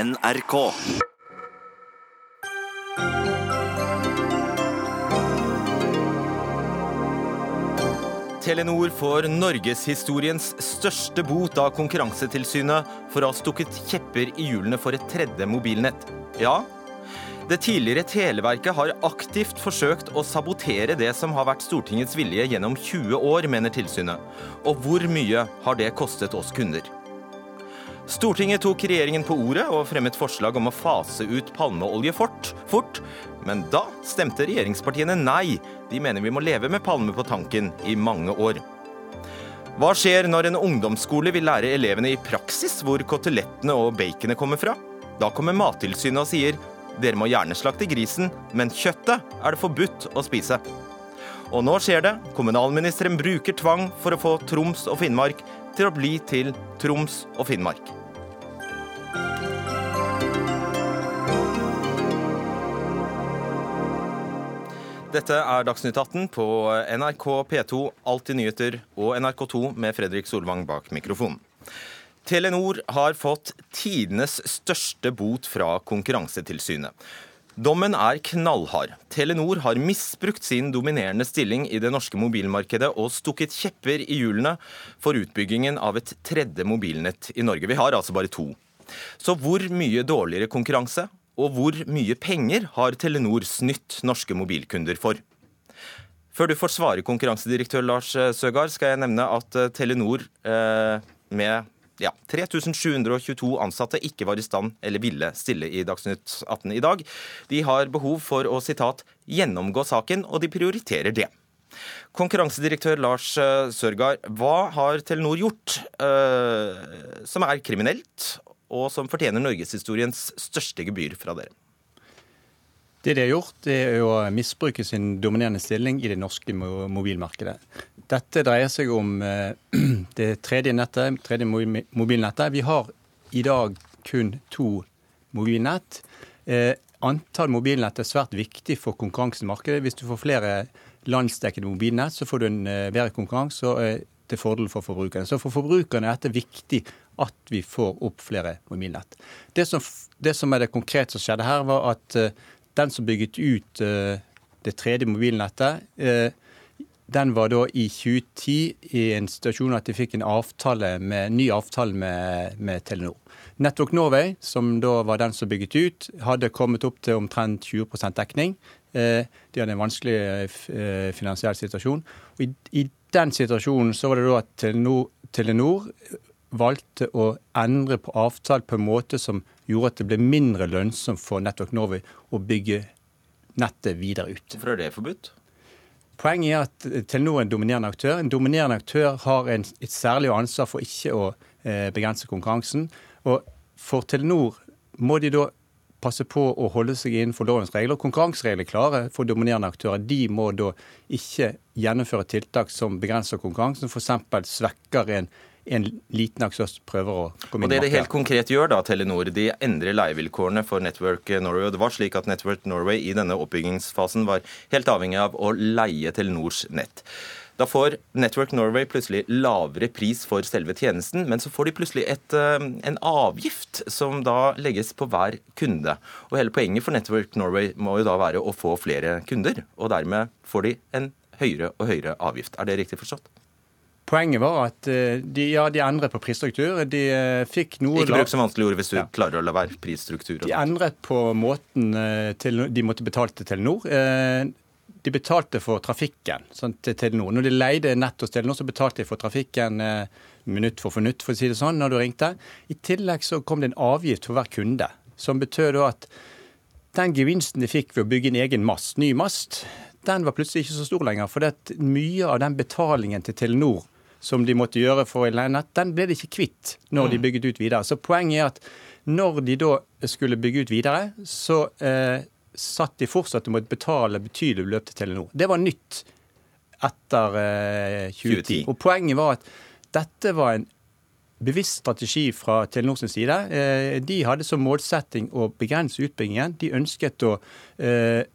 NRK. Telenor får norgeshistoriens største bot av Konkurransetilsynet for å ha stukket kjepper i hjulene for et tredje mobilnett. Ja, det tidligere Televerket har aktivt forsøkt å sabotere det som har vært Stortingets vilje gjennom 20 år, mener tilsynet. Og hvor mye har det kostet oss kunder? Stortinget tok regjeringen på ordet og fremmet forslag om å fase ut palmeolje fort, fort, men da stemte regjeringspartiene nei. De mener vi må leve med palme på tanken i mange år. Hva skjer når en ungdomsskole vil lære elevene i praksis hvor kotelettene og baconet kommer fra? Da kommer Mattilsynet og sier dere må gjerne slakte grisen, men kjøttet er det forbudt å spise. Og nå skjer det. Kommunalministeren bruker tvang for å få Troms og Finnmark til å bli til Troms og Finnmark. Dette er Dagsnytt 18 på NRK P2, Alltid nyheter og NRK2 med Fredrik Solvang bak mikrofonen. Telenor har fått tidenes største bot fra Konkurransetilsynet. Dommen er knallhard. Telenor har misbrukt sin dominerende stilling i det norske mobilmarkedet og stukket kjepper i hjulene for utbyggingen av et tredje mobilnett i Norge. Vi har altså bare to. Så hvor mye dårligere konkurranse og hvor mye penger har Telenor snytt norske mobilkunder for? Før du får svare, konkurransedirektør Lars Søgaard, skal jeg nevne at Telenor eh, med ja, 3722 ansatte ikke var i stand eller ville stille i Dagsnytt 18 i dag. De har behov for å sitat, gjennomgå saken, og de prioriterer det. Konkurransedirektør Lars Sørgaard, hva har Telenor gjort eh, som er kriminelt, og som fortjener norgeshistoriens største gebyr fra dere? Det de har gjort, det er å misbruke sin dominerende stilling i det norske mobilmarkedet. Dette dreier seg om eh, det tredje nettet, tredje mobilnettet. Vi har i dag kun to mobilnett. Eh, antall mobilnett er svært viktig for konkurransen i markedet. Hvis du får flere landsdekkende mobilnett, så får du en eh, bedre konkurranse til fordel for forbrukerne. Så for forbrukerne er dette viktig at vi får opp flere mobilnett. Det som, det som er det konkrete som skjedde her, var at den som bygget ut uh, det tredje mobilnettet, uh, den var da i 2010 i en situasjon at de fikk en avtale med, ny avtale med, med, Telenor. Network Norway, som da var den som bygget ut, hadde kommet opp til omtrent 20 dekning. De hadde en vanskelig finansiell situasjon. Og i, i, den situasjonen så var det da at Telenor, Telenor valgte å endre på avtalen på en måte som gjorde at det ble mindre lønnsomt for Network Norway å bygge nettet videre ut. Hvorfor er det forbudt? Poenget er at Telenor er en dominerende aktør. En dominerende aktør har en, et særlig ansvar for ikke å eh, begrense konkurransen. Og for Telenor må de da passe på å holde seg innenfor lovens regler. Konkurranseregler klare for dominerende aktører. De må da ikke gjennomføre tiltak som begrenser konkurransen, f.eks. svekker en en liten aktør prøver å komme inn i Og Det de helt konkret gjør, da, Telenor, de endrer leievilkårene for Network Norway. og Det var slik at Network Norway i denne oppbyggingsfasen var helt avhengig av å leie Telenors nett. Da får Network Norway plutselig lavere pris for selve tjenesten, men så får de plutselig et, eh, en avgift som da legges på hver kunde. Og Hele poenget for Network Norway må jo da være å få flere kunder, og dermed får de en høyere og høyere avgift. Er det riktig forstått? Poenget var at eh, de, ja, de endret på prisstruktur. De eh, fikk noe Ikke bruk så vanskelig ord hvis du ja. klarer å la være prisstruktur. De endret på måten eh, til, de måtte betale til Telenor. De betalte for trafikken sånn, til Telenor. Når de leide nett hos Telenor, så betalte de for trafikken minutt for minutt, for å si det sånn, når du ringte. I tillegg så kom det en avgift for hver kunde, som betød at den gevinsten de fikk ved å bygge en egen mast, ny mast, den var plutselig ikke så stor lenger. For mye av den betalingen til Telenor som de måtte gjøre for å leie nett, den ble de ikke kvitt når de mm. bygget ut videre. Så poenget er at når de da skulle bygge ut videre, så eh, satt de fortsatt og måtte betale betydelig beløp til Telenor. Det var nytt etter eh, 2010. 2010. Og poenget var at dette var en bevisst strategi fra Telenors side. Eh, de hadde som målsetting å begrense utbyggingen. De ønsket å eh,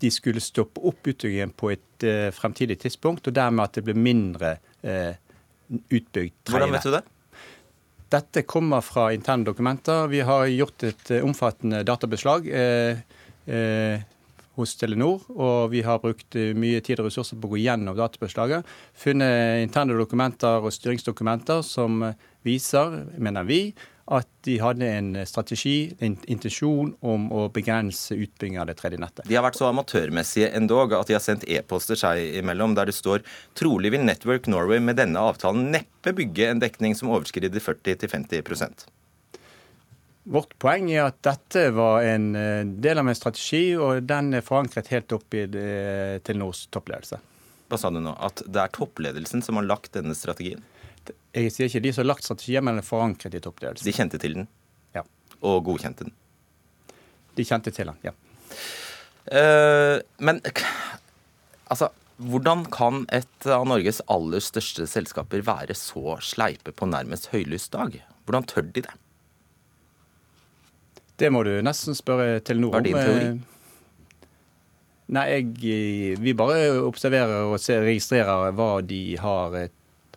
de skulle stoppe opp utbyggingen på et uh, fremtidig tidspunkt, og dermed at det ble mindre uh, utbygd Hvordan vet du det? Dette kommer fra interne dokumenter. Vi har gjort et uh, omfattende databeslag hos Telenor, og vi har brukt mye tid og ressurser på å gå gjennom databeslaget. Funnet interne dokumenter og styringsdokumenter som viser, mener vi, at de hadde en strategi, en intensjon om å begrense utbygging av det tredje nettet. De har vært så amatørmessige endog at de har sendt e-poster seg imellom der det står trolig vil Network Norway med denne avtalen neppe bygge en dekning som overskrider 40-50% Vårt poeng er at dette var en eh, del av en strategi, og den er forankret helt opp i Telenors toppledelse. Hva sa du nå? At det er toppledelsen som har lagt denne strategien? Jeg sier ikke de som har lagt strategien, men forankret i toppledelsen. De kjente til den? Ja. Og godkjente den? De kjente til den, ja. Uh, men altså hvordan kan et av Norges aller største selskaper være så sleipe på nærmest høylys dag? Hvordan tør de det? Det må du nesten spørre Telenor om. Hva er din teori? Eh, nei, jeg, Vi bare observerer og registrerer hva de har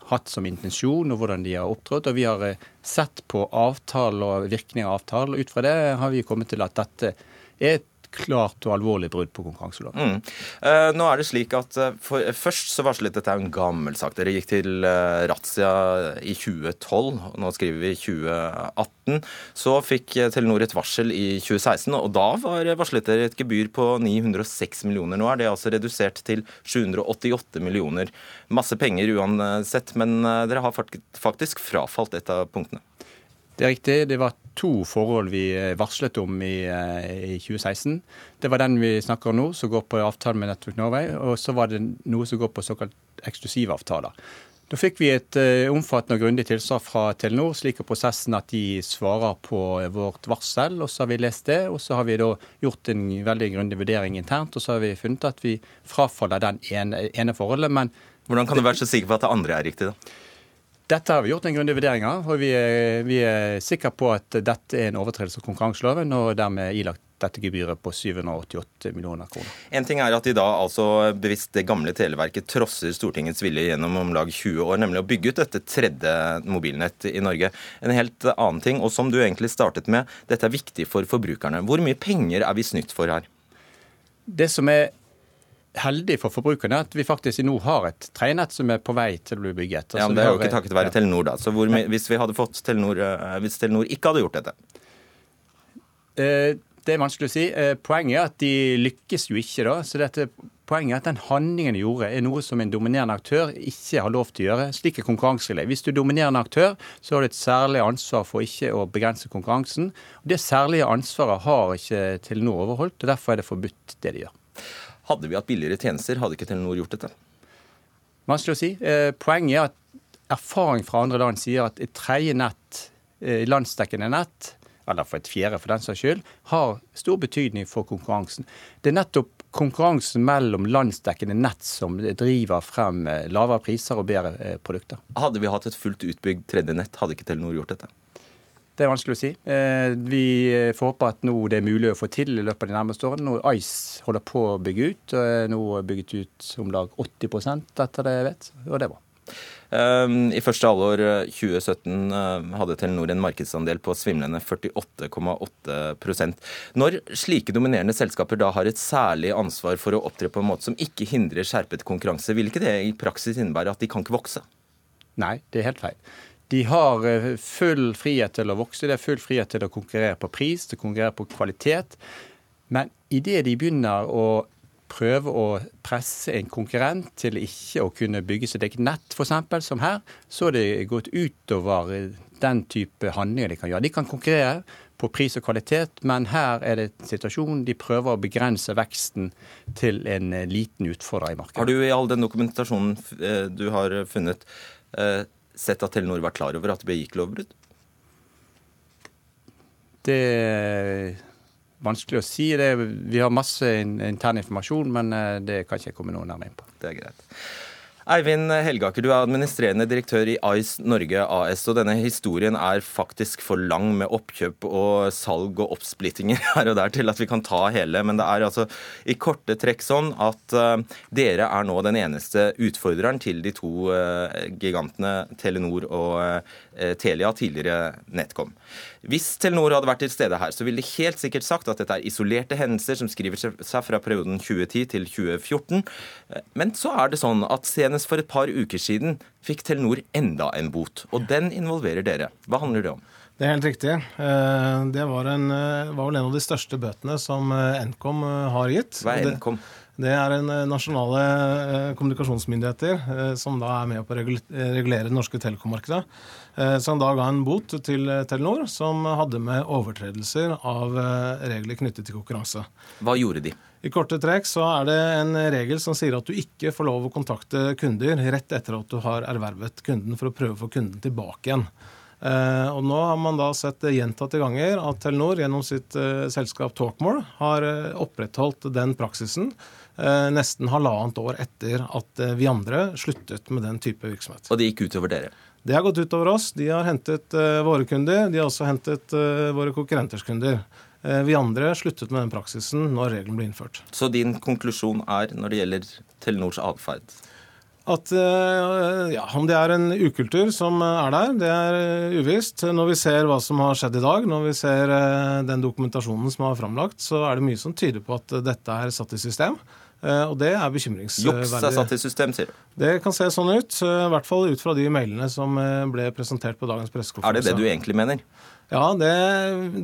hatt som intensjon, og hvordan de har opptrådt. Og vi har eh, sett på avtale og virkning av avtale. og Ut fra det har vi kommet til at dette er et klart og alvorlig brudd på konkurranseloven. Mm. Eh, nå er det slik at uh, for, uh, Først så varslet dette er en gammel sak. Dere gikk til eh, razzia i 2012. Nå skriver vi 2018. Så fikk Telenor et varsel i 2016, og da var varslet dere et gebyr på 906 millioner. Nå er det altså redusert til 788 millioner. Masse penger uansett, men dere har faktisk frafalt et av punktene. Det er riktig. Det var to forhold vi eh, varslet om i, eh, i 2016. Det var den vi snakker om nå, som går på avtalen med Network Norway. Og så var det noe som går på såkalt eksklusivavtaler. Da fikk vi et uh, omfattende og grundig tilsvar fra Telenor, slik er prosessen at de svarer på vårt varsel. og Så har vi lest det, og så har vi da gjort en veldig grundig vurdering internt. Og så har vi funnet at vi frafaller den ene, ene forholdet. men Hvordan kan du være så sikker på at det andre er riktig, da? Dette har vi gjort en grundig vurdering av, og vi er, vi er sikre på at dette er en overtredelse av konkurranseloven, og dermed ilagt dette gebyret på 788 millioner kroner. En ting er at de da altså bevisst det gamle Televerket trosser Stortingets vilje gjennom om lag 20 år, nemlig å bygge ut dette tredje mobilnett i Norge. En helt annen ting, og som du egentlig startet med, dette er viktig for forbrukerne. Hvor mye penger er vi snytt for her? Det som er heldig for forbrukerne at vi faktisk nå har et trenett som er på vei til å bli bygget. Altså, ja, men Det er jo ikke takket være ja. Telenor, da. Så hvor, hvis, vi hadde fått Telenor, eh, hvis Telenor ikke hadde gjort dette? Eh, det er vanskelig å si. Eh, poenget er at de lykkes jo ikke, da. Så dette, poenget er at den handlingen de gjorde, er noe som en dominerende aktør ikke har lov til å gjøre. Slik er konkurranseregler. Hvis du er dominerende aktør, så har du et særlig ansvar for ikke å begrense konkurransen. Og Det særlige ansvaret har ikke Telenor overholdt, og derfor er det forbudt, det de gjør. Hadde vi hatt billigere tjenester, hadde ikke Telenor gjort dette? Vanskelig å si. Eh, poenget er at erfaring fra andre land sier at et tredje nett, eh, landsdekkende nett, eller for et fjerde for den saks skyld, har stor betydning for konkurransen. Det er nettopp konkurransen mellom landsdekkende nett som driver frem eh, lavere priser og bedre produkter. Hadde vi hatt et fullt utbygd tredje nett, hadde ikke Telenor gjort dette? Det er vanskelig å si. Eh, vi får håpe at nå det er mulig å få til i løpet av de nærmeste årene. Nå Ice holder på å bygge ut, og er nå bygget ut om lag 80 etter det jeg vet. Og det er bra. Um, I første halvår 2017 uh, hadde Telenor en markedsandel på svimlende 48,8% Når slike dominerende selskaper da har et særlig ansvar for å opptre på en måte som ikke hindrer skjerpet konkurranse, vil ikke det i praksis innebære at de kan ikke vokse? Nei, det er helt feil. De har eh, full frihet til å vokse, de har full frihet til å konkurrere på pris, til å konkurrere på kvalitet. Men idet de begynner å prøve å presse en konkurrent til ikke å kunne bygge sitt eget nett, f.eks., som her, så er det gått utover den type handlinger de kan gjøre. De kan konkurrere på pris og kvalitet, men her er det en situasjon de prøver å begrense veksten til en liten utfordrer i markedet. Har du i all den dokumentasjonen eh, du har funnet, eh, sett at Telenor var klar over at det begikk lovbrudd? Det er vanskelig å si. Det, vi har masse intern informasjon, men eh, det kan ikke jeg komme noe nærmere inn på. Det er greit. Eivind Helgaker, du er administrerende direktør i Ice Norge AS. og Denne historien er faktisk for lang med oppkjøp og salg og oppsplittinger her og der til at vi kan ta hele. Men det er altså i korte trekk sånn at uh, dere er nå den eneste utfordreren til de to uh, gigantene Telenor og uh, Telia, tidligere NetCom. Hvis Telenor hadde vært til stede her, så ville de helt sikkert sagt at dette er isolerte hendelser som skriver seg fra perioden 2010 til 2014. Men så er det sånn at senest for et par uker siden fikk Telenor enda en bot. Og den involverer dere. Hva handler det om? Det er helt riktig. Eh, det var, en, eh, var vel en av de største bøtene som eh, Nkom har gitt. Hva er Nkom? Det er en nasjonale kommunikasjonsmyndigheter som da er med på å regulere det norske telekommarkedet. Som da ga en bot til Telenor som hadde med overtredelser av regler knyttet til konkurranse. Hva gjorde de? I korte trekk så er det en regel som sier at du ikke får lov å kontakte kunder rett etter at du har ervervet kunden, for å prøve å få kunden tilbake igjen. Uh, og nå har man da sett gjentatte ganger at Telenor gjennom sitt uh, selskap Talkmore har uh, opprettholdt den praksisen nesten halvannet år etter at vi andre sluttet med den type virksomhet. Og det gikk utover dere? Det har gått utover oss. De har hentet våre kunder. De har også hentet våre konkurrenters kunder. Vi andre sluttet med den praksisen når regelen ble innført. Så din konklusjon er når det gjelder Telenors atferd? at eh, ja, Om det er en ukultur som er der, det er eh, uvisst. Når vi ser hva som har skjedd i dag, når vi ser eh, den dokumentasjonen som er framlagt, så er det mye som tyder på at dette er satt i system. Og det er bekymringsverdig. Juks er satt i system, sier du? Det kan se sånn ut. I hvert fall ut fra de mailene som ble presentert på dagens pressekonferanse. Er det det du egentlig mener? Ja, det,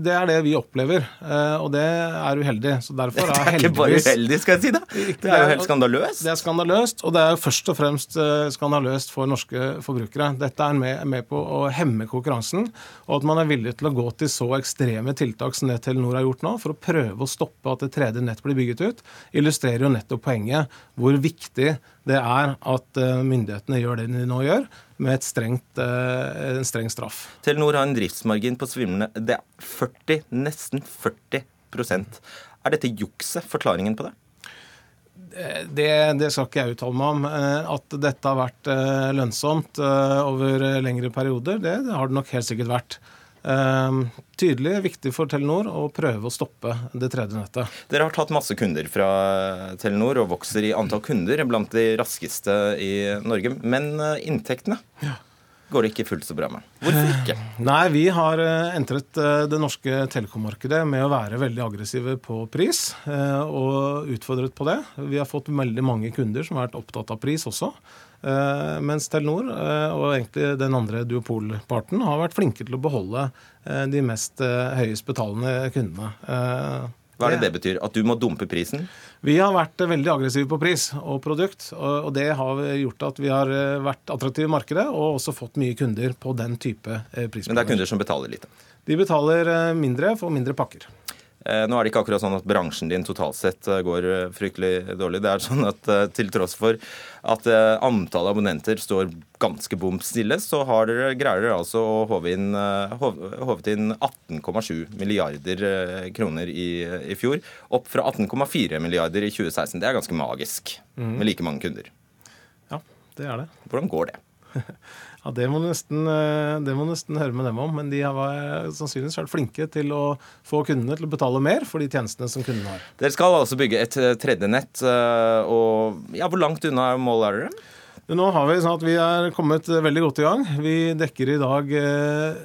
det, er det vi opplever, eh, og det er uheldig. Så derfor er Det er ikke bare uheldig, skal jeg si da. Det er jo helt skandaløst. Det er skandaløst, og det er jo først og fremst eh, skandaløst for norske forbrukere. Dette er med, med på å hemme konkurransen, og at man er villig til å gå til så ekstreme tiltak som det Telenor har gjort nå, for å prøve å stoppe at det tredje nett blir bygget ut, illustrerer jo nettopp poenget hvor viktig det er at eh, myndighetene gjør det de nå gjør, med strengt, eh, en streng straff. Telenor har en driftsmargin på svimlende det er 40, nesten 40 Er dette jukset forklaringen på det? Det, det, skal ikke jeg uttale meg om. Eh, at dette har vært lønnsomt over lengre perioder, det, det har det nok helt sikkert vært. Ehm, tydelig viktig for Telenor å prøve å stoppe det tredje nettet. Dere har tatt masse kunder fra Telenor og vokser i antall kunder blant de raskeste i Norge. Men eh, inntektene ja. går det ikke fullt så bra med. Hvorfor ikke? Nei, vi har eh, entret eh, det norske telekommarkedet med å være veldig aggressive på pris, og utfordret på det. Vi har fått veldig mange kunder som har vært opptatt av pris også. Uh, mens Telenor uh, og egentlig den andre duopolparten har vært flinke til å beholde uh, de mest høyest betalende kundene. Hva er det det betyr? At du må dumpe prisen? Vi har vært veldig aggressive på pris og produkt. Og det har gjort at vi har vært attraktive i markedet og også fått mye kunder på den type prisplaner. Men det er kunder som betaler lite? De betaler mindre for mindre pakker. Eh, nå er det ikke akkurat sånn at bransjen din totalt sett eh, går eh, fryktelig dårlig. Det er sånn at til tross for at antallet abonnenter står ganske bom stille, så har dere, greier dere altså å håve inn, inn 18,7 milliarder kroner i, i, fjor. Opp fra 18,4 milliarder i 2016. Det er ganske magisk mm. med like mange kunder. Ja, det er det. Hvordan går det? Ja, Det må du nesten, eh, må nesten, høre med dem om. Men de har eh, sannsynligvis vært flinke til å få kundene til å betale mer for de tjenestene som kundene har. Dere skal altså bygge et eh, tredje nett. og ja, Hvor langt unna målet er dere? Nå har Vi sånn at vi er kommet veldig godt i gang. Vi dekker i dag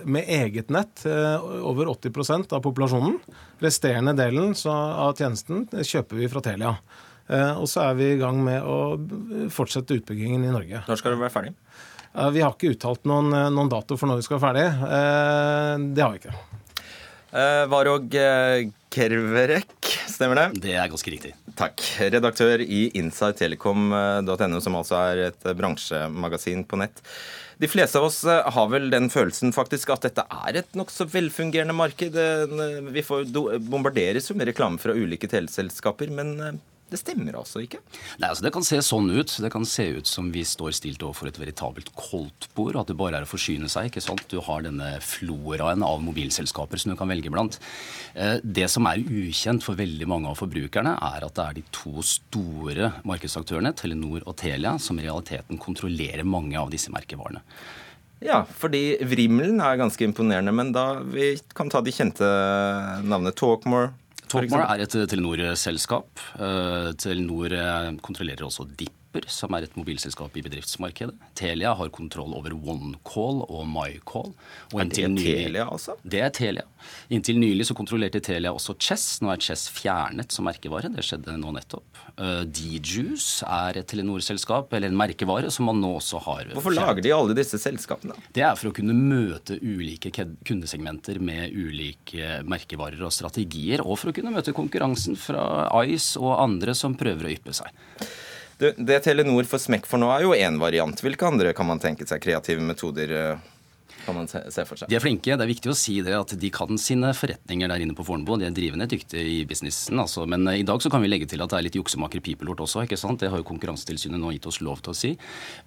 med eget nett over 80% av populasjonen. Resterende delen av tjenesten kjøper vi fra Telia. Og så er vi i gang med å fortsette utbyggingen i Norge. Når skal dere være ferdig? Vi har ikke uttalt noen, eh, noen dato for når vi skal være ferdig. Eh, det har vi ikke. Eh, Varog Kerverek, stemmer det? Det er ganske riktig. Takk. Redaktør i insidetelekom.no, som altså er et bransjemagasin på nett. De fleste av oss har vel den følelsen faktisk at dette er et nokså velfungerende marked. Vi får bombarderes jo med reklame fra ulike teleselskaper, men Det stemmer altså ikke? Nei, altså Det kan se sånn ut. Det kan se ut som vi står stilt overfor et veritabelt koldtbord. At det bare er å forsyne seg. ikke sant? Du har denne floraen av mobilselskaper som du kan velge blant. Eh, det som er ukjent for veldig mange av forbrukerne, er at det er de to store markedsaktørene, Telenor og Telia, som i realiteten kontrollerer mange av disse merkevarene. Ja, fordi vrimmelen er ganske imponerende, men da vi kan ta de kjente navnene Talkmore, Talkmore er et Telenor-selskap. Uh, Telenor eh, kontrollerer også DIP Apper, som er et mobilselskap i bedriftsmarkedet. Telia har kontroll over OneCall og MyCall. Og det nylig, Telia, altså? Det er Telia. Inntil nylig så kontrollerte Telia også Chess. Nå er Chess fjernet som merkevare. Det skjedde nå nettopp. Uh, D-Juice er et Telenor-selskap, eller en merkevare, som man nå også har Hvorfor fjernet. lager de alle disse selskapene? Det er for å kunne møte ulike kundesegmenter med ulike merkevarer og strategier, og for å kunne møte konkurransen fra Ice og andre som prøver å yppe seg. Det, Telenor får smekk for nå, er jo én variant. Hvilke andre kan man tenke seg kreative metoder? Eh, kan man se, for seg? De er flinke. Det er viktig å si det at de kan sine forretninger der inne på Fornebu. De er drivende dyktige i businessen. Altså. Men eh, i dag så kan vi legge til at det er litt juksemaker pipelort også. ikke sant? Det har jo Konkurransetilsynet nå gitt oss lov til å si.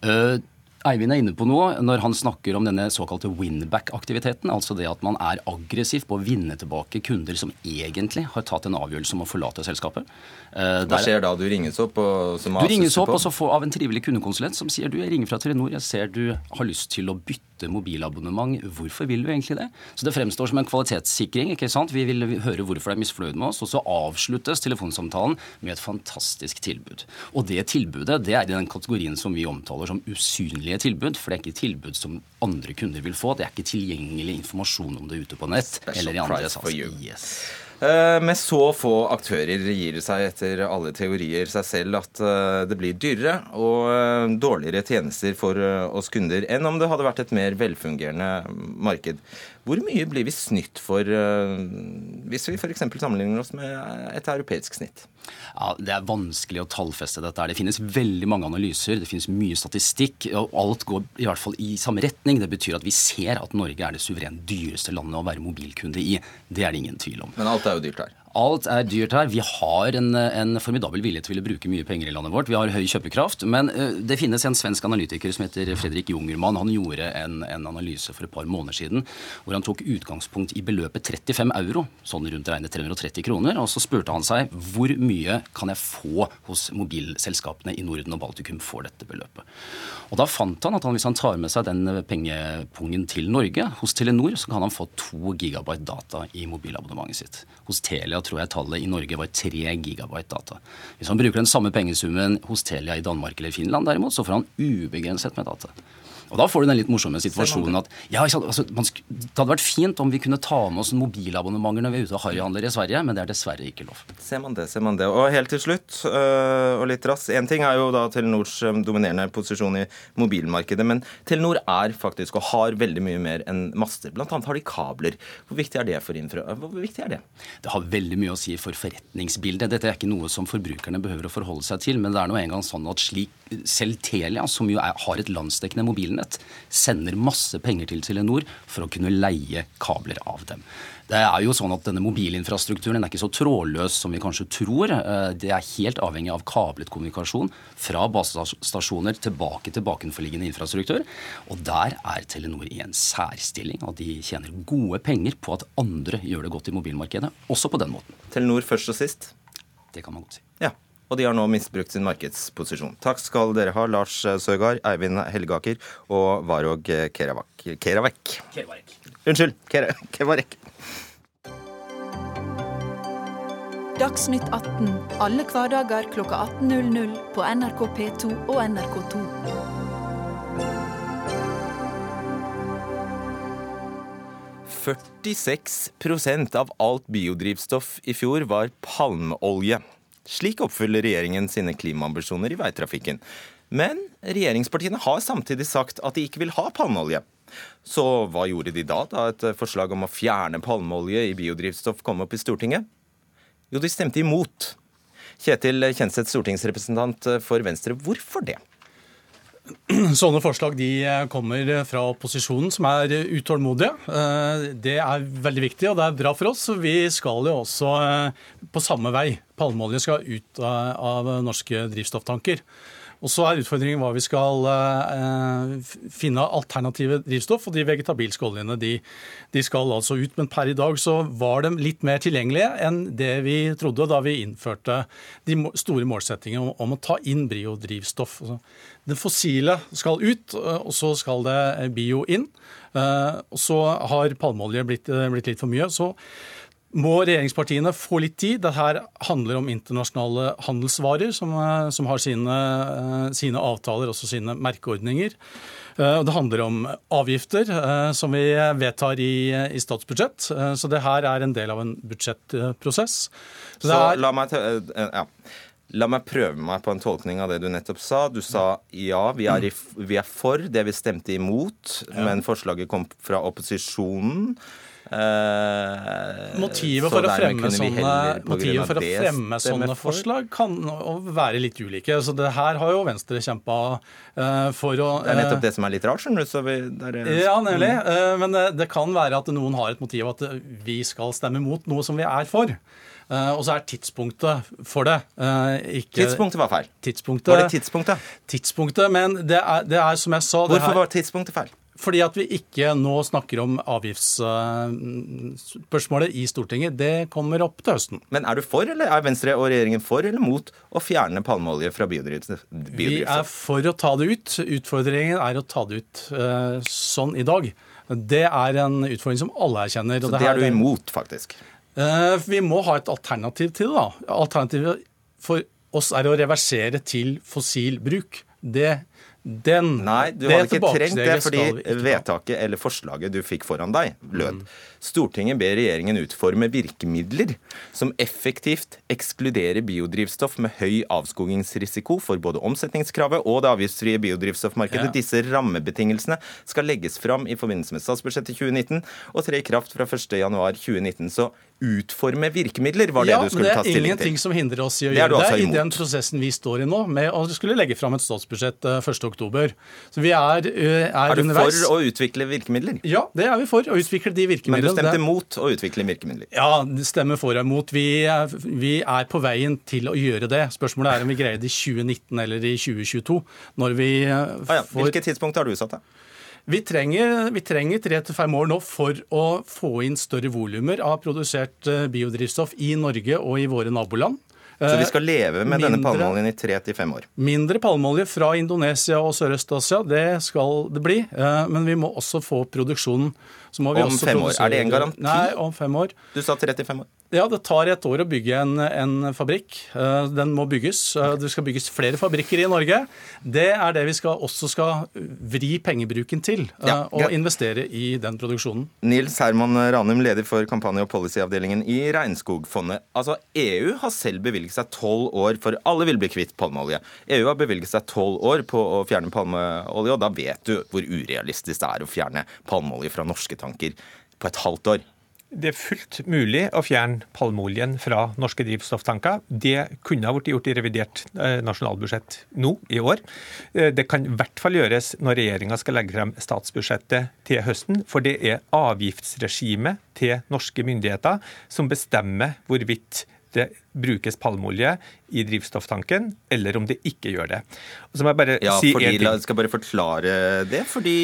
Uh, Eivind er inne på noe når han snakker om denne såkalte winback-aktiviteten. Altså det at man er aggressiv på å vinne tilbake kunder som egentlig har tatt en avgjørelse om å forlate selskapet. Uh, Hva skjer da? Du ringes opp? Og, du ringes opp og så får av en trivelig kundekonsulent som sier du, jeg ringer fra Telenor, jeg ser du har lyst til å bytte mobilabonnement. Hvorfor vil du egentlig det? Så det fremstår som en kvalitetssikring. ikke sant? Vi vil høre hvorfor du er misfornøyd med oss. Og så avsluttes telefonsamtalen med et fantastisk tilbud. Og det tilbudet det er i den kategorien som vi omtaler som usynlige tilbud. For det er ikke tilbud som andre kunder vil få. Det er ikke tilgjengelig informasjon om det ute på nett. Special eller i andre you. Yes. Eh, med så få aktører gir det seg etter alle teorier seg selv at eh, det blir dyrere og eh, dårligere tjenester for oss kunder enn om det hadde vært et mer velfungerende marked. Hvor mye blir vi snytt for hvis vi f.eks. sammenligner oss med et europeisk snitt? Ja, Det er vanskelig å tallfeste dette. Det finnes veldig mange analyser, det finnes mye statistikk. og Alt går i hvert fall i samme retning. Det betyr at vi ser at Norge er det suverent dyreste landet å være mobilkunde i. Det er det ingen tvil om. Men alt er jo dyrt her. Alt er dyrt her. Vi har en, en, formidabel vilje til å bruke mye penger i landet vårt. Vi har høy kjøpekraft. Men det finnes en svensk analytiker som heter Fredrik Jungermann. Han gjorde en, en, analyse for et par måneder siden hvor han tok utgangspunkt i beløpet 35 euro, sånn rundt regnet 330 kroner. Og så spurte han seg hvor mye kan jeg få hos mobilselskapene i Norden og Baltikum for dette beløpet. Og da fant han at han, hvis han tar med seg den pengepungen til Norge, hos Telenor, så kan han få to gigabyte data i mobilabonnementet sitt. Hos Telia tror jeg tallet i Norge var 3 gigabyte data. Hvis han bruker den samme pengesummen hos Telia i Danmark eller Finland, derimot, så får han ubegrenset med data. Og Da får du den litt morsomme situasjonen at ja, altså, man, det hadde vært fint om vi kunne ta med oss mobilabonnementer når vi er ute og harryhandler i Sverige, men det er dessverre ikke lov. Ser man det, ser man det. Og helt til slutt, øh, og litt raskt, én ting er jo da Telenors øh, dominerende posisjon i mobilmarkedet, men Telenor er faktisk og har veldig mye mer enn master. Blant annet har de kabler. Hvor viktig er det for infra? Hvor viktig er det? Det har veldig mye å si for forretningsbildet. Dette er ikke noe som forbrukerne behøver å forholde seg til, men det er nå engang sånn at slik selv Telia, som jo er, har et landsdekkende mobilnett, sender masse penger til Telenor for å kunne leie kabler av dem. Det er jo sånn at Denne mobilinfrastrukturen er ikke så trådløs som vi kanskje tror. Eh, det er helt avhengig av kablet kommunikasjon fra basestasjoner tilbake til bakenforliggende infrastruktur. Og Der er Telenor i en særstilling, og de tjener gode penger på at andre gjør det godt i mobilmarkedet, også på den måten. Telenor først og sist? Det kan man godt si. Ja, og de har nå misbrukt sin markedsposisjon. Takk skal dere ha, Lars Søgaard, Eivind Helgaker og Varog Keravak. Keravek. Keravek. Unnskyld. Kevarek. Dagsnytt 18 alle hverdager klokka 18.00 på NRK P2 og NRK2. «46 av alt biodrivstoff i fjor var palmeolje. Slik oppfyller regjeringen sine klimaambisjoner i veitrafikken. Men regjeringspartiene har samtidig sagt at de ikke vil ha palmeolje. Så hva gjorde de da, da et forslag om å fjerne palmeolje i biodrivstoff kom opp i Stortinget? Jo, de stemte imot. Kjetil Kjenseth, stortingsrepresentant for Venstre, hvorfor det? Sånne forslag de kommer fra opposisjonen, som er utålmodige. Eh, det er veldig viktig, og det er bra for oss. Vi skal jo også eh, på samme vei. Palmeolje skal ut av norske drivstofftanker. Og så er utfordringen hva vi skal eh, finne alternative drivstoff. Og de vegetabilske oljene de, de, skal altså ut. Men per i dag så var de litt mer tilgjengelige enn det vi trodde da vi innførte de store målsettingene om, om å ta inn biodrivstoff. Det fossile skal ut, og så skal det bio inn. Eh, og så har palmeolje blitt, blitt litt for mye. så må regjeringspartiene få litt tid. Dette handler om internasjonale handelsvarer som, eh, som har sine, eh, sine, avtaler, også sine merkeordninger. Eh, det handler om avgifter, som vi vedtar i, i statsbudsjett. Så det her er en del av en budsjettprosess. Så, Så la, meg ja. La meg prøve meg på en tolkning av det du nettopp sa. Du sa ja, vi er, i, vi er for det vi stemte imot, men forslaget kom fra opposisjonen. Eh, motivet for, å fremme, sånne, motivet for å fremme sånne forslag kan være litt ulike. Så det her har jo Venstre kjempa uh, for å Det er nettopp det som er litt rart, skjønner du. ja, nemlig. Uh, men det, det, kan være at noen har et motiv at vi skal stemme mot noe som vi er for. Uh, og så er tidspunktet for det uh, ikke Tidspunktet var feil. Tidspunktet, var det tidspunktet? Tidspunktet, Men det er, det er som jeg sa Hvorfor her, var tidspunktet feil? Fordi at vi ikke nå snakker om avgiftsspørsmålet i Stortinget. Det kommer opp til høsten. Men er du for, eller er Venstre og regjeringen for eller mot å fjerne palmeolje fra biodrivstoff? Vi er for å ta det ut. Utfordringen er å ta det ut uh, sånn i dag. Det er en utfordring som alle erkjenner. Så det, det er du imot, faktisk? Uh, vi må ha et alternativ til det, da. Alternativet for oss er å reversere til fossil bruk. Det den, Nei, du hadde ikke trengt det fordi vedtaket eller forslaget du fikk foran deg, lød mm. Stortinget ber regjeringen utforme virkemidler som effektivt ekskluderer biodrivstoff med høy avskogingsrisiko for både omsetningskravet og det avgiftsfrie biodrivstoffmarkedet. Ja. Disse rammebetingelsene skal legges fram i forbindelse med statsbudsjettet 2019 og tre i kraft fra 1.1.2019. Så utforme virkemidler, var det ja, du skulle ta stilling til. Ja, Det er ingenting som hindrer oss i å gjøre det, det i den prosessen vi står i nå, med å skulle legge fram et statsbudsjett 1.10. Eh, Så vi er, eh, er, er du underveis. for å utvikle virkemidler? Ja, det er vi for. Å utvikle de virkemidlene. Stemte mot å utvikle virkemidler? Ja, stemmer for og imot. Vi, vi er på veien til å gjøre det. Spørsmålet er om vi greier det i 2019 eller i 2022. Når vi ah, ja. Hvilket tidspunkt har du satt, deg? Vi trenger, vi trenger tre til fem år nå for å få inn større volumer av produsert eh, biodrivstoff i Norge og i våre naboland. Så vi skal leve med mindre, denne palmeoljen i tre til fem år? Mindre palmeolje fra Indonesia og Sørøst-Asia, det skal det bli. Eh, men vi må også få produksjonen. om fem år? Er det en garanti? Nei, om fem år. Du sa tre til fem år? Ja, det tar et år å bygge en, en, fabrikk. Eh, den må bygges. Eh, det skal bygges flere fabrikker i Norge. Det er det vi skal, også skal vri pengebruken til. Eh, ja. Og investere i den produksjonen. Nils Herman Ranum, leder for kampanje- og policyavdelingen i Regnskogfondet. Altså, EU har selv bevilget seg tolv år for alle vil bli kvitt palmeolje. EU har bevilget seg tolv år på å fjerne palmeolje, og da vet du hvor urealistisk det er å fjerne palmeolje fra norske tanker på et halvt år det er fullt mulig å fjerne palmeoljen fra norske drivstofftanker. Det kunne ha blitt gjort i revidert eh, nasjonalbudsjett nå i år. Eh, det kan i hvert fall gjøres når regjeringa skal legge frem statsbudsjettet til høsten. For det er avgiftsregimet til norske myndigheter som bestemmer hvorvidt det brukes palmeolje i drivstofftanken, eller om det ikke gjør det. Og så må jeg bare ja, si fordi, La, skal bare forklare det, fordi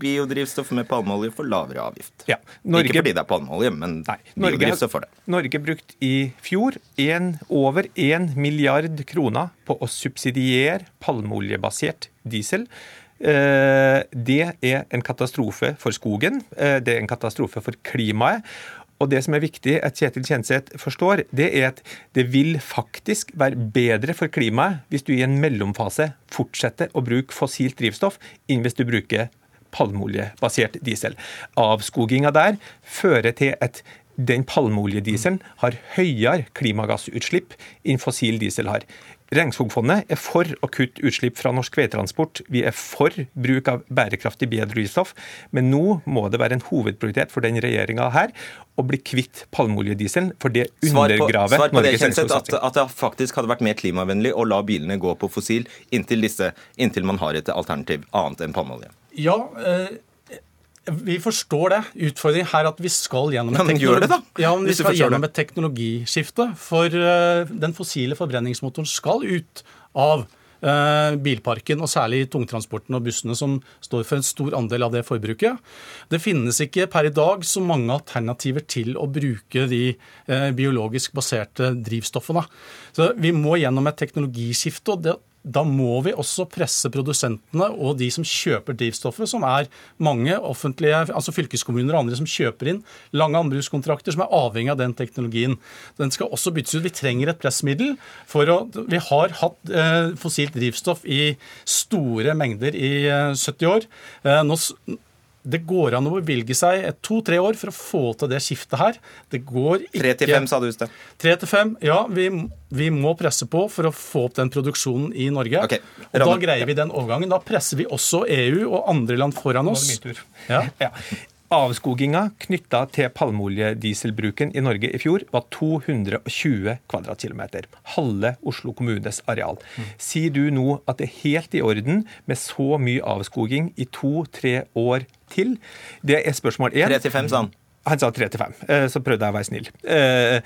biodrivstoff med palmeolje får lavere avgift. Ja, Norge, ikke fordi det er palmeolje, men nei, biodrivstoff får det. Norge brukte i fjor en, over 1 milliard kroner på å subsidiere palmeoljebasert diesel. Eh, det er en katastrofe for skogen, eh, det er en katastrofe for klimaet. Og det som er viktig at Kjetil Kjenseth forstår, det er at det vil faktisk være bedre for klimaet hvis du i en mellomfase fortsetter å bruke fossilt drivstoff, enn hvis du bruker palmeoljebasert diesel. Avskoginga der fører til at den palmeoljedieselen har høyere klimagassutslipp enn fossil diesel har. Regnskogfondet er for å kutte utslipp fra norsk veitransport. Vi er for bruk av bærekraftig biodrivstoff. Men nå må det være en hovedprioritet for den regjeringa her å bli kvitt palmeoljedieselen, for det undergraver svar på, svar på Norges det, Kjenseth, at, at det faktisk hadde vært mer klimavennlig å la bilene gå på fossil inntil, disse, inntil man har et alternativ annet enn palmeolje. Ja, eh, vi forstår det. Utfordringen her er at vi skal gjennom et teknologi det Ja, vi skal gjennom et teknologiskifte. For uh, den fossile forbrenningsmotoren skal ut av uh, bilparken, og særlig tungtransporten og bussene, som står for en stor andel av det forbruket. Det finnes ikke per i dag så mange alternativer til å bruke de uh, biologisk baserte drivstoffene. Så vi må gjennom et teknologiskifte. og det da må vi også presse produsentene og de som kjøper drivstoffet, som er mange offentlige, altså fylkeskommuner og andre som kjøper inn lange anbrukskontrakter som er avhengig av den teknologien. Den skal også byttes ut. Vi trenger et pressmiddel. for å, Vi har hatt eh, fossilt drivstoff i store mengder i eh, 70 år. Eh, nå, det går an å bevilge seg to-tre år for å få til det skiftet her. Det går ikke Tre til fem, sa du i sted. Tre til fem, ja. Vi, vi må presse på for å få opp den produksjonen i Norge. Okay. Og da greier vi den overgangen. Da presser vi også EU og andre land foran Nå er oss. det min tur. Ja. Ja. Avskoginga knytta til palmeoljedieselbruken i Norge i fjor var 220 kvadratkilometer. Halve Oslo kommunes areal. Sier du nå at det er helt i orden med så mye avskoging i to-tre år til? Det er spørsmål én. Han. Han sa tre til fem, eh, så prøvde jeg å være snill. Eh,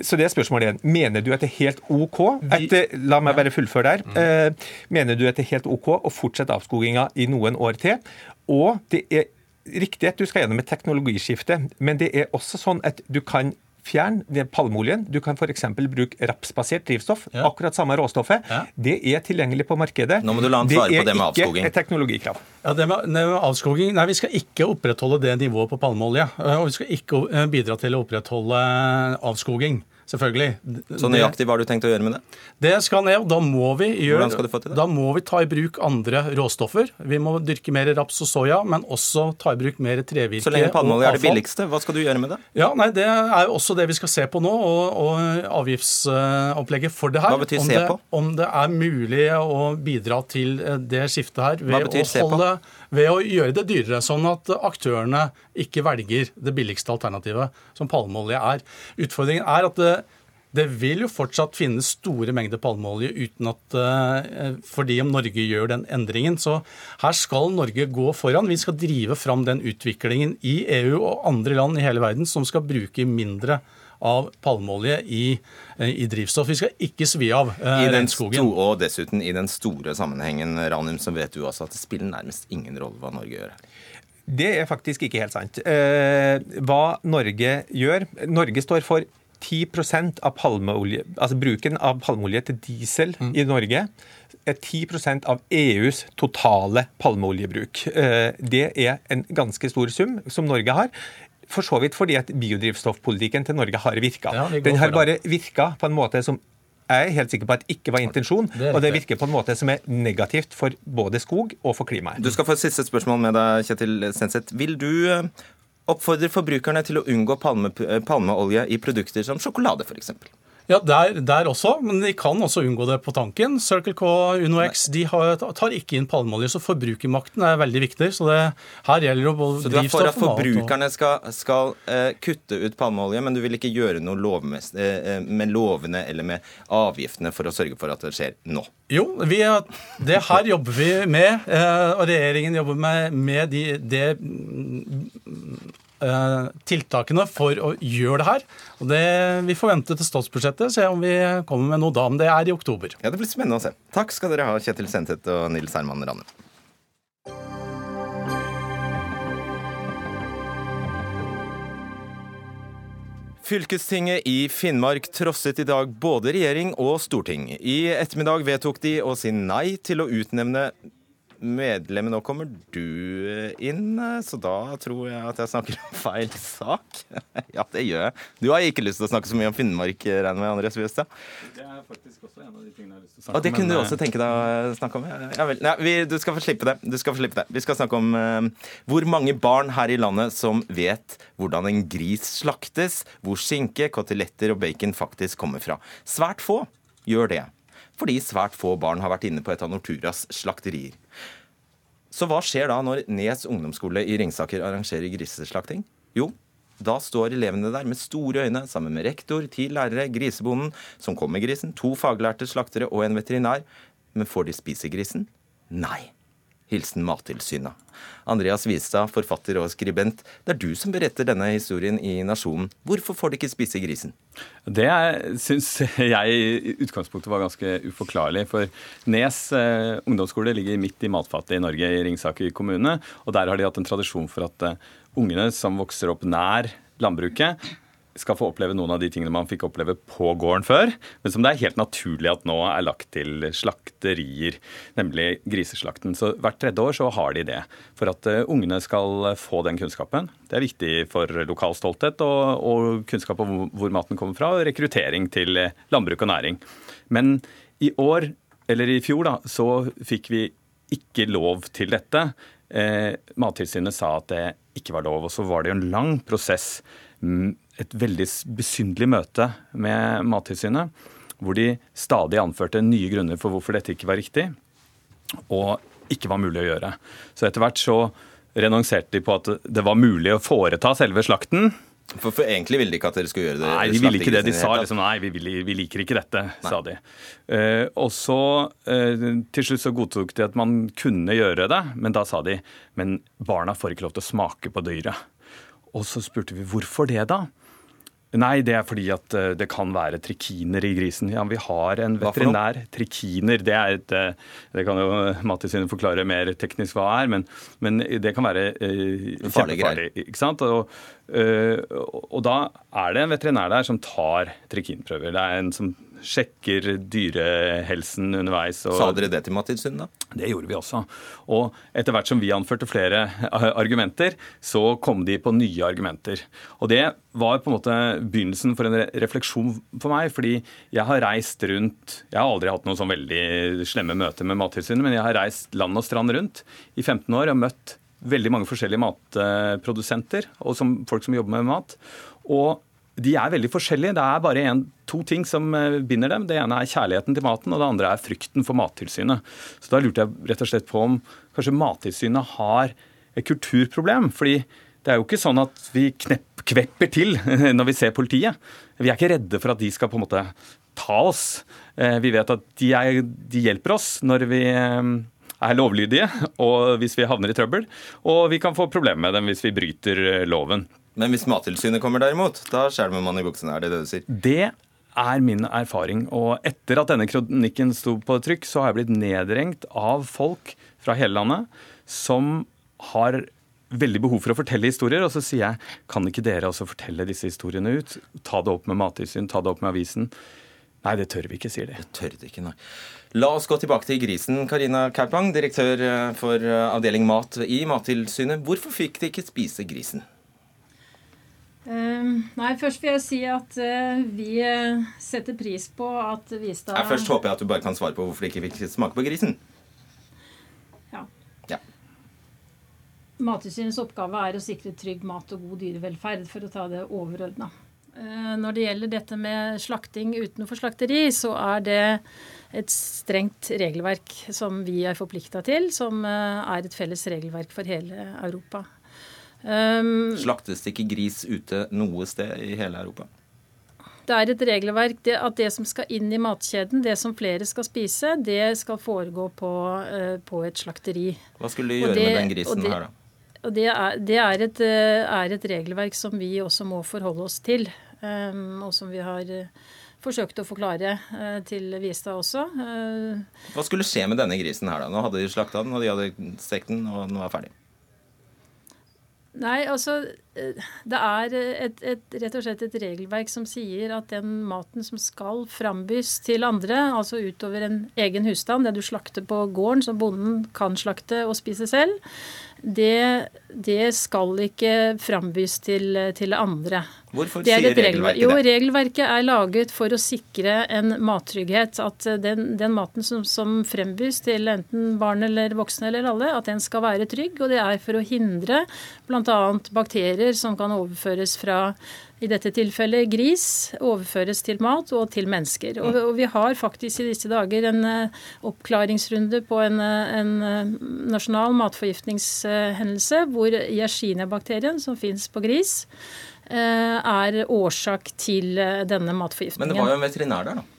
Så det er spørsmål én. Mener du at det er helt OK etter, La meg bare fullføre der. Eh, Mener du at det er helt OK å fortsette avskoginga i noen år til? Og det er riktig at du skal gjennom et teknologiskifte, men det er også sånn at du kan fjerne palmeoljen. Du kan f.eks. bruke rapsbasert drivstoff. Ja. Akkurat samme råstoffet. Ja. Det er tilgjengelig på markedet. Nå må du la han svare på det med avskoging. Det er ikke et teknologikrav. Ja, det med, det med avskoging, nei, Vi skal ikke opprettholde det nivået på palmeolje. eh, Og vi skal ikke eh, bidra til å opprettholde avskoging. Selvfølgelig. Så nøyaktig hva har du tenkt å gjøre med det? Det skal ned, og da må vi gjøre skal du få til det? Da må vi ta i bruk andre råstoffer. Vi må dyrke mer raps og soya, men også ta i bruk mer trevirke Så lenge palmeolje er det billigste, hva skal du gjøre med det? Ja, nei, Det er jo også det vi skal se på nå, og, og avgiftsopplegget for det her. Hva betyr om se det, på? Om det er mulig å bidra til eh, det skiftet her ved å, holde, ved å gjøre det dyrere, sånn at aktørene ikke velger det billigste alternativet, som palmeolje er. Utfordringen er at det, det vil jo fortsatt finnes store mengder palmeolje uten at eh, Fordi om Norge gjør den endringen. Så her skal Norge gå foran. Vi skal drive fram den utviklingen i EU og andre land i hele verden som skal bruke mindre av palmeolje i, eh, i drivstoff. Vi skal ikke svi av eh, den regnskogen. sto, og dessuten i den store sammenhengen, Ranum, så vet du også at det spiller nærmest ingen rolle hva Norge gjør. Det er faktisk ikke helt sant. Eh, hva Norge gjør Norge står for 10% av palmeolje, altså bruken av palmeolje til diesel i Norge er 10% av EUs totale palmeoljebruk. Eh, det er en ganske stor sum som Norge har. For så vidt fordi at biodrivstoffpolitikken til Norge har virka. Ja, Den har bare virka på en måte som jeg er helt sikker på at ikke var intensjon, Det og det virker på en måte som er negativt for både skog og for klimaet. Du skal få et siste spørsmål med deg, Kjetil Senseth. Vil du eh, oppfordre forbrukerne til å unngå palme, eh, palmeolje i produkter som sjokolade, f.eks.? Ja, der, der også, men de kan også unngå det på tanken. Circle K, UnoX de har, tar ikke inn palmeolje, så forbrukermakten er veldig viktig. Så det, her gjelder det både Så du er for at forbrukerne skal, skal uh, kutte ut palmeolje, men du vil ikke gjøre noe lov med, uh, med lovene eller med avgiftene for å sørge for at det skjer nå? Jo, vi, det her jobber vi med, eh, og regjeringen jobber med, med de, det, eh, tiltakene for å gjøre det her. Og det, Vi får vente til statsbudsjettet, se om vi kommer med noe da. Men det er i oktober. Ja, Det blir spennende å se. Takk skal dere ha, Kjetil Senseth og Nils Herman Ranne. Fylkestinget i Finnmark trosset i dag både regjering og storting. I ettermiddag vedtok de å si nei til å utnevne medlemmet. Nå kommer du inn, så da tror jeg at jeg snakker om feil sak. ja, det gjør jeg. Du har ikke lyst til å snakke så mye om Finnmark, regner med, Andreas Westad? Det er faktisk også en av de tingene jeg har lyst til å snakke om. Og det kunne men, du også tenke deg å snakke om? Ja vel. Nei, vi, du skal få slippe det. Du skal få slippe det. Vi skal snakke om uh, hvor mange barn her i landet som vet hvordan en gris slaktes, hvor skinke, koteletter og bacon faktisk kommer fra. Svært få gjør det fordi svært få barn har vært inne på et av Norturas slakterier. Så hva skjer da når Nes ungdomsskole i Ringsaker arrangerer griseslakting? Jo, da står elevene der med store øyne sammen med rektor, ti lærere, grisebonden som kom med grisen, to faglærte slaktere og en veterinær. Men får de spise grisen? Nei. Hilsen Mattilsynet. Andreas Wistad, forfatter og skribent, det er du som beretter denne historien i Nasjonen. Hvorfor får de ikke spise grisen? Det syns jeg i utgangspunktet var ganske uforklarlig. For Nes eh, ungdomsskole ligger midt i matfatet i Norge, i Ringsaker kommune. Og der har de hatt en tradisjon for at eh, ungene som vokser opp nær landbruket, skal få oppleve noen av de tingene man fikk oppleve på gården før, men som det er helt naturlig at nå er lagt til slakterier, nemlig griseslakten. Så hvert tredje år så har de det, for at uh, ungene skal få den kunnskapen. Det er viktig for lokal stolthet og, og kunnskap om hvor maten kommer fra, og rekruttering til eh, landbruk og næring. Men i år, eller i fjor, da, så fikk vi ikke lov til dette. Eh, Mattilsynet sa at det ikke var lov, og så var det jo en lang prosess et veldig besynderlig møte med Mattilsynet, hvor de stadig anførte nye grunner for hvorfor dette ikke var riktig, og ikke var mulig å gjøre. Så etter hvert så renonserte de på at det var mulig å foreta selve slakten. For, for, egentlig ville de ikke at dere skulle gjøre det? Nei, de ville ikke det. De sa liksom nei, vi, vil, vi liker ikke dette, nei. sa de. Uh, og så uh, til slutt så godtok de at man kunne gjøre det, men da sa de men barna får ikke lov til å smake på dyret. Og så spurte vi hvorfor det, da? Nei, det er fordi at eh, det kan være trikiner i grisen. Ja, Vi har en veterinær. Trikiner, det er et eh, Det kan jo Mattilsynet forklare mer teknisk hva er, men, men det kan være eh, kjempefarlig. ikke sant? Og, øh, og, da er det en veterinær der som tar trikinprøver. Det er en som sjekker dyrehelsen underveis. Og... Sa dere det til Mattilsynet, da? Det gjorde vi også. Og etter hvert som vi anførte flere argumenter, så kom de på nye argumenter. Og det var på en måte begynnelsen for en refleksjon for meg, fordi jeg har reist rundt Jeg har aldri hatt noen sånn veldig slemme møter med Mattilsynet, men jeg har reist land og strand rundt i 15 år og møtt veldig mange forskjellige matprodusenter og som, folk som jobber med mat. Og de er veldig forskjellige. Det er bare en, to ting som eh, binder dem. Det ene er kjærligheten til maten, og det andre er frykten for Mattilsynet. Så da lurte jeg rett og slett på om kanskje Mattilsynet har et kulturproblem. fordi det er jo ikke sånn at vi knepp, kvepper til når vi ser politiet. Vi er ikke redde for at de skal på en måte ta oss. Eh, vi vet at de, er, de hjelper oss når vi eh, er lovlydige og hvis vi havner i trøbbel. Og vi kan få problemer med dem hvis vi bryter loven. Men hvis Mattilsynet kommer derimot, da skjelver man i buksene? Er det det du sier? Det er min erfaring. Og etter at denne kronikken sto på trykk, så har jeg blitt nedrengt av folk fra hele landet som har veldig behov for å fortelle historier. Og så sier jeg kan ikke dere også fortelle disse historiene ut? Ta det opp med Mattilsynet, ta det opp med avisen. Nei, det tør vi ikke, sier de. Det tør de ikke, nei. La oss gå tilbake til grisen. Karina Kaupang, direktør for avdeling mat i Mattilsynet. Hvorfor fikk de ikke spise grisen? Uh, nei, først vil jeg si at uh, vi uh, setter pris på at Vistad Først håper jeg at du bare kan svare på hvorfor de ikke fikk smake på grisen. Ja. ja. Mattilsynets oppgave er å sikre trygg mat og god dyrevelferd, for å ta det overordna. Eh, når det gjelder dette med slakting utenfor slakteri, så er det et strengt regelverk som vi er forplikta til, som er et felles regelverk for hele Europa. Um, Slaktes det ikke gris ute noe sted i hele Europa? Det er et regelverk det, at det som skal inn i matkjeden, det som flere skal spise, det skal foregå på, uh, på et slakteri. Hva skulle de gjøre det, med den grisen det, her, da? Og det, er, det er, et, eh, er, et, regelverk som vi også må forholde oss til, um, og som vi har forsøkte forsøkt å forklare til Vistad også. Hva skulle skje med denne grisen her, da? Nå hadde de slakta den, og de hadde stekt den, og den var ferdig. Nei, altså det er et, et, rett og slett et regelverk som sier at den maten som skal frambys til andre, altså utover en egen husstand, det du slakter på gården, som bonden kan slakte og spise selv, det, det skal ikke frambys til, til andre. Hvorfor sier regelverket det? Jo, regelverket er laget for å sikre en mattrygghet. At den, den maten som, som, frembys til enten barn eller voksne eller alle, at den skal være trygg. Og det er for å hindre bl.a. bakterier som kan overføres fra i dette tilfellet gris, overføres til mat og til mennesker. Og, og vi har faktisk i disse dager en uh, oppklaringsrunde på en, uh, en nasjonal matforgiftningshendelse hvor Yersinia-bakterien, som fins på gris, er årsak til denne matforgiftningen. Men det var jo en veterinær der, da?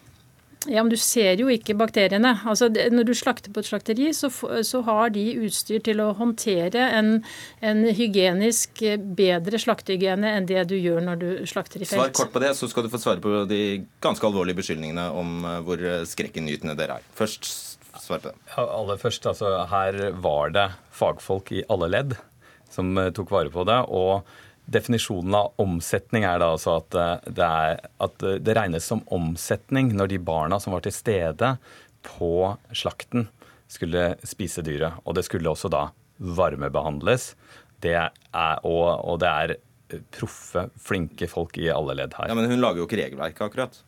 Ja, men Du ser jo ikke bakteriene. Altså, Når du slakter på et slakteri, så, så har de utstyr til å håndtere en, en, hygienisk bedre slaktehygiene enn det du gjør når du slakter i felt. Svar kort på det, så skal du få svare på de ganske alvorlige beskyldningene om eh, hvor skrekkinngytende dere er. Først svar på det. Ja, aller først, altså, Her var det fagfolk i alle ledd som eh, tok vare på det. og Definisjonen av omsetning er da altså at eh, det, er, at eh, det regnes som omsetning når de barna som var til stede på slakten, skulle spise dyret. Og det skulle også da varmebehandles. Det er, og, og det er eh, proffe, flinke folk i alle ledd her. Ja, Men hun lager jo ikke regelverket, akkurat.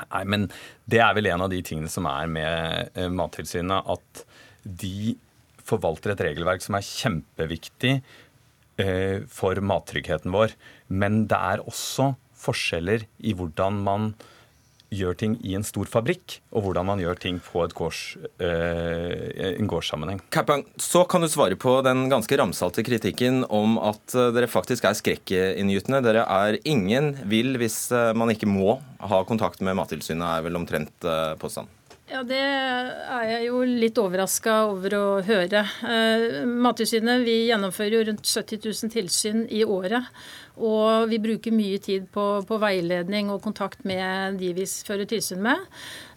Nei, men det er vel en av de tingene som er med Mattilsynet, at de forvalter et regelverk som er kjempeviktig for mattryggheten vår. Men det er også forskjeller i hvordan man gjør ting i en stor fabrikk, og hvordan man gjør ting på gårds, øh, en gårdssammenheng. Kapang, så kan du svare på den ganske ramsalte kritikken om at eh, dere faktisk er skrekkinngytende. Dere er ingen vil hvis man ikke må ha kontakt med Mattilsynet, er vel omtrent påstand? Ja, Det er jeg jo litt overraska over å høre. Eh, Mattilsynet vi gjennomfører jo rundt 70 000 tilsyn i året. Og vi bruker mye tid på, på veiledning og kontakt med de vi fører tilsyn med.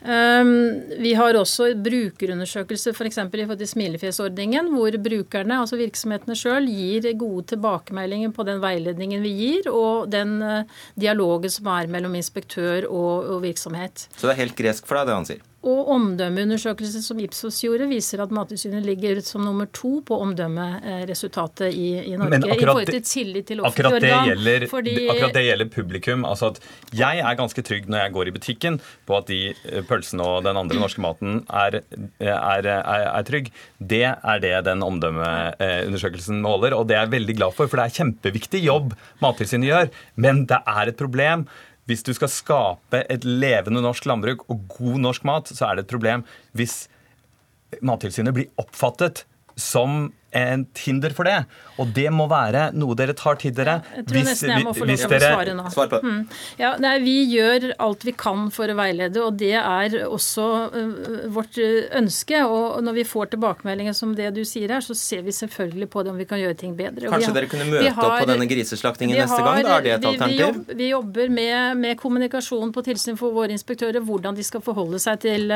Um, vi har også brukerundersøkelser f.eks. i forhold til smilefjesordningen, hvor brukerne, altså virksomhetene sjøl, gir gode tilbakemeldinger på den veiledningen vi gir, og den uh, dialogen som er mellom inspektør og, og virksomhet. Så det er helt gresk for deg, det han sier? Og omdømmeundersøkelsen som Ipsos gjorde, viser at Mattilsynet ligger som nummer to på omdømmeresultatet i, i Norge. i forhold til tillit til offentlige organ. Gjelder, fordi... Akkurat det gjelder publikum. altså at Jeg er ganske trygg når jeg går i butikken på at de eh, pølsene og den andre norske maten er, er, er, er trygg. Det er det den omdømmeundersøkelsen måler, og det er jeg veldig glad for. For det er kjempeviktig jobb Mattilsynet gjør. Men det er et problem hvis du skal skape et levende norsk landbruk og god norsk mat, så er det et problem hvis Mattilsynet blir oppfattet som et hinder for det. Og det må være noe dere tar til dere. Jeg tror hvis, nesten jeg må få lov til å svare nå. Svar på. Mm. Ja, nei, vi gjør alt vi kan for å veilede, og det er også uh, vårt ønske. Og når vi får tilbakemeldinger som det du sier her, så ser vi selvfølgelig på det om vi kan gjøre ting bedre. Kanskje har, dere kunne møte har, opp på denne griseslaktingen neste gang? Da er det et alternativ? Vi, jobb, vi jobber med, med, kommunikasjon på tilsyn for våre inspektører, hvordan de skal forholde seg til,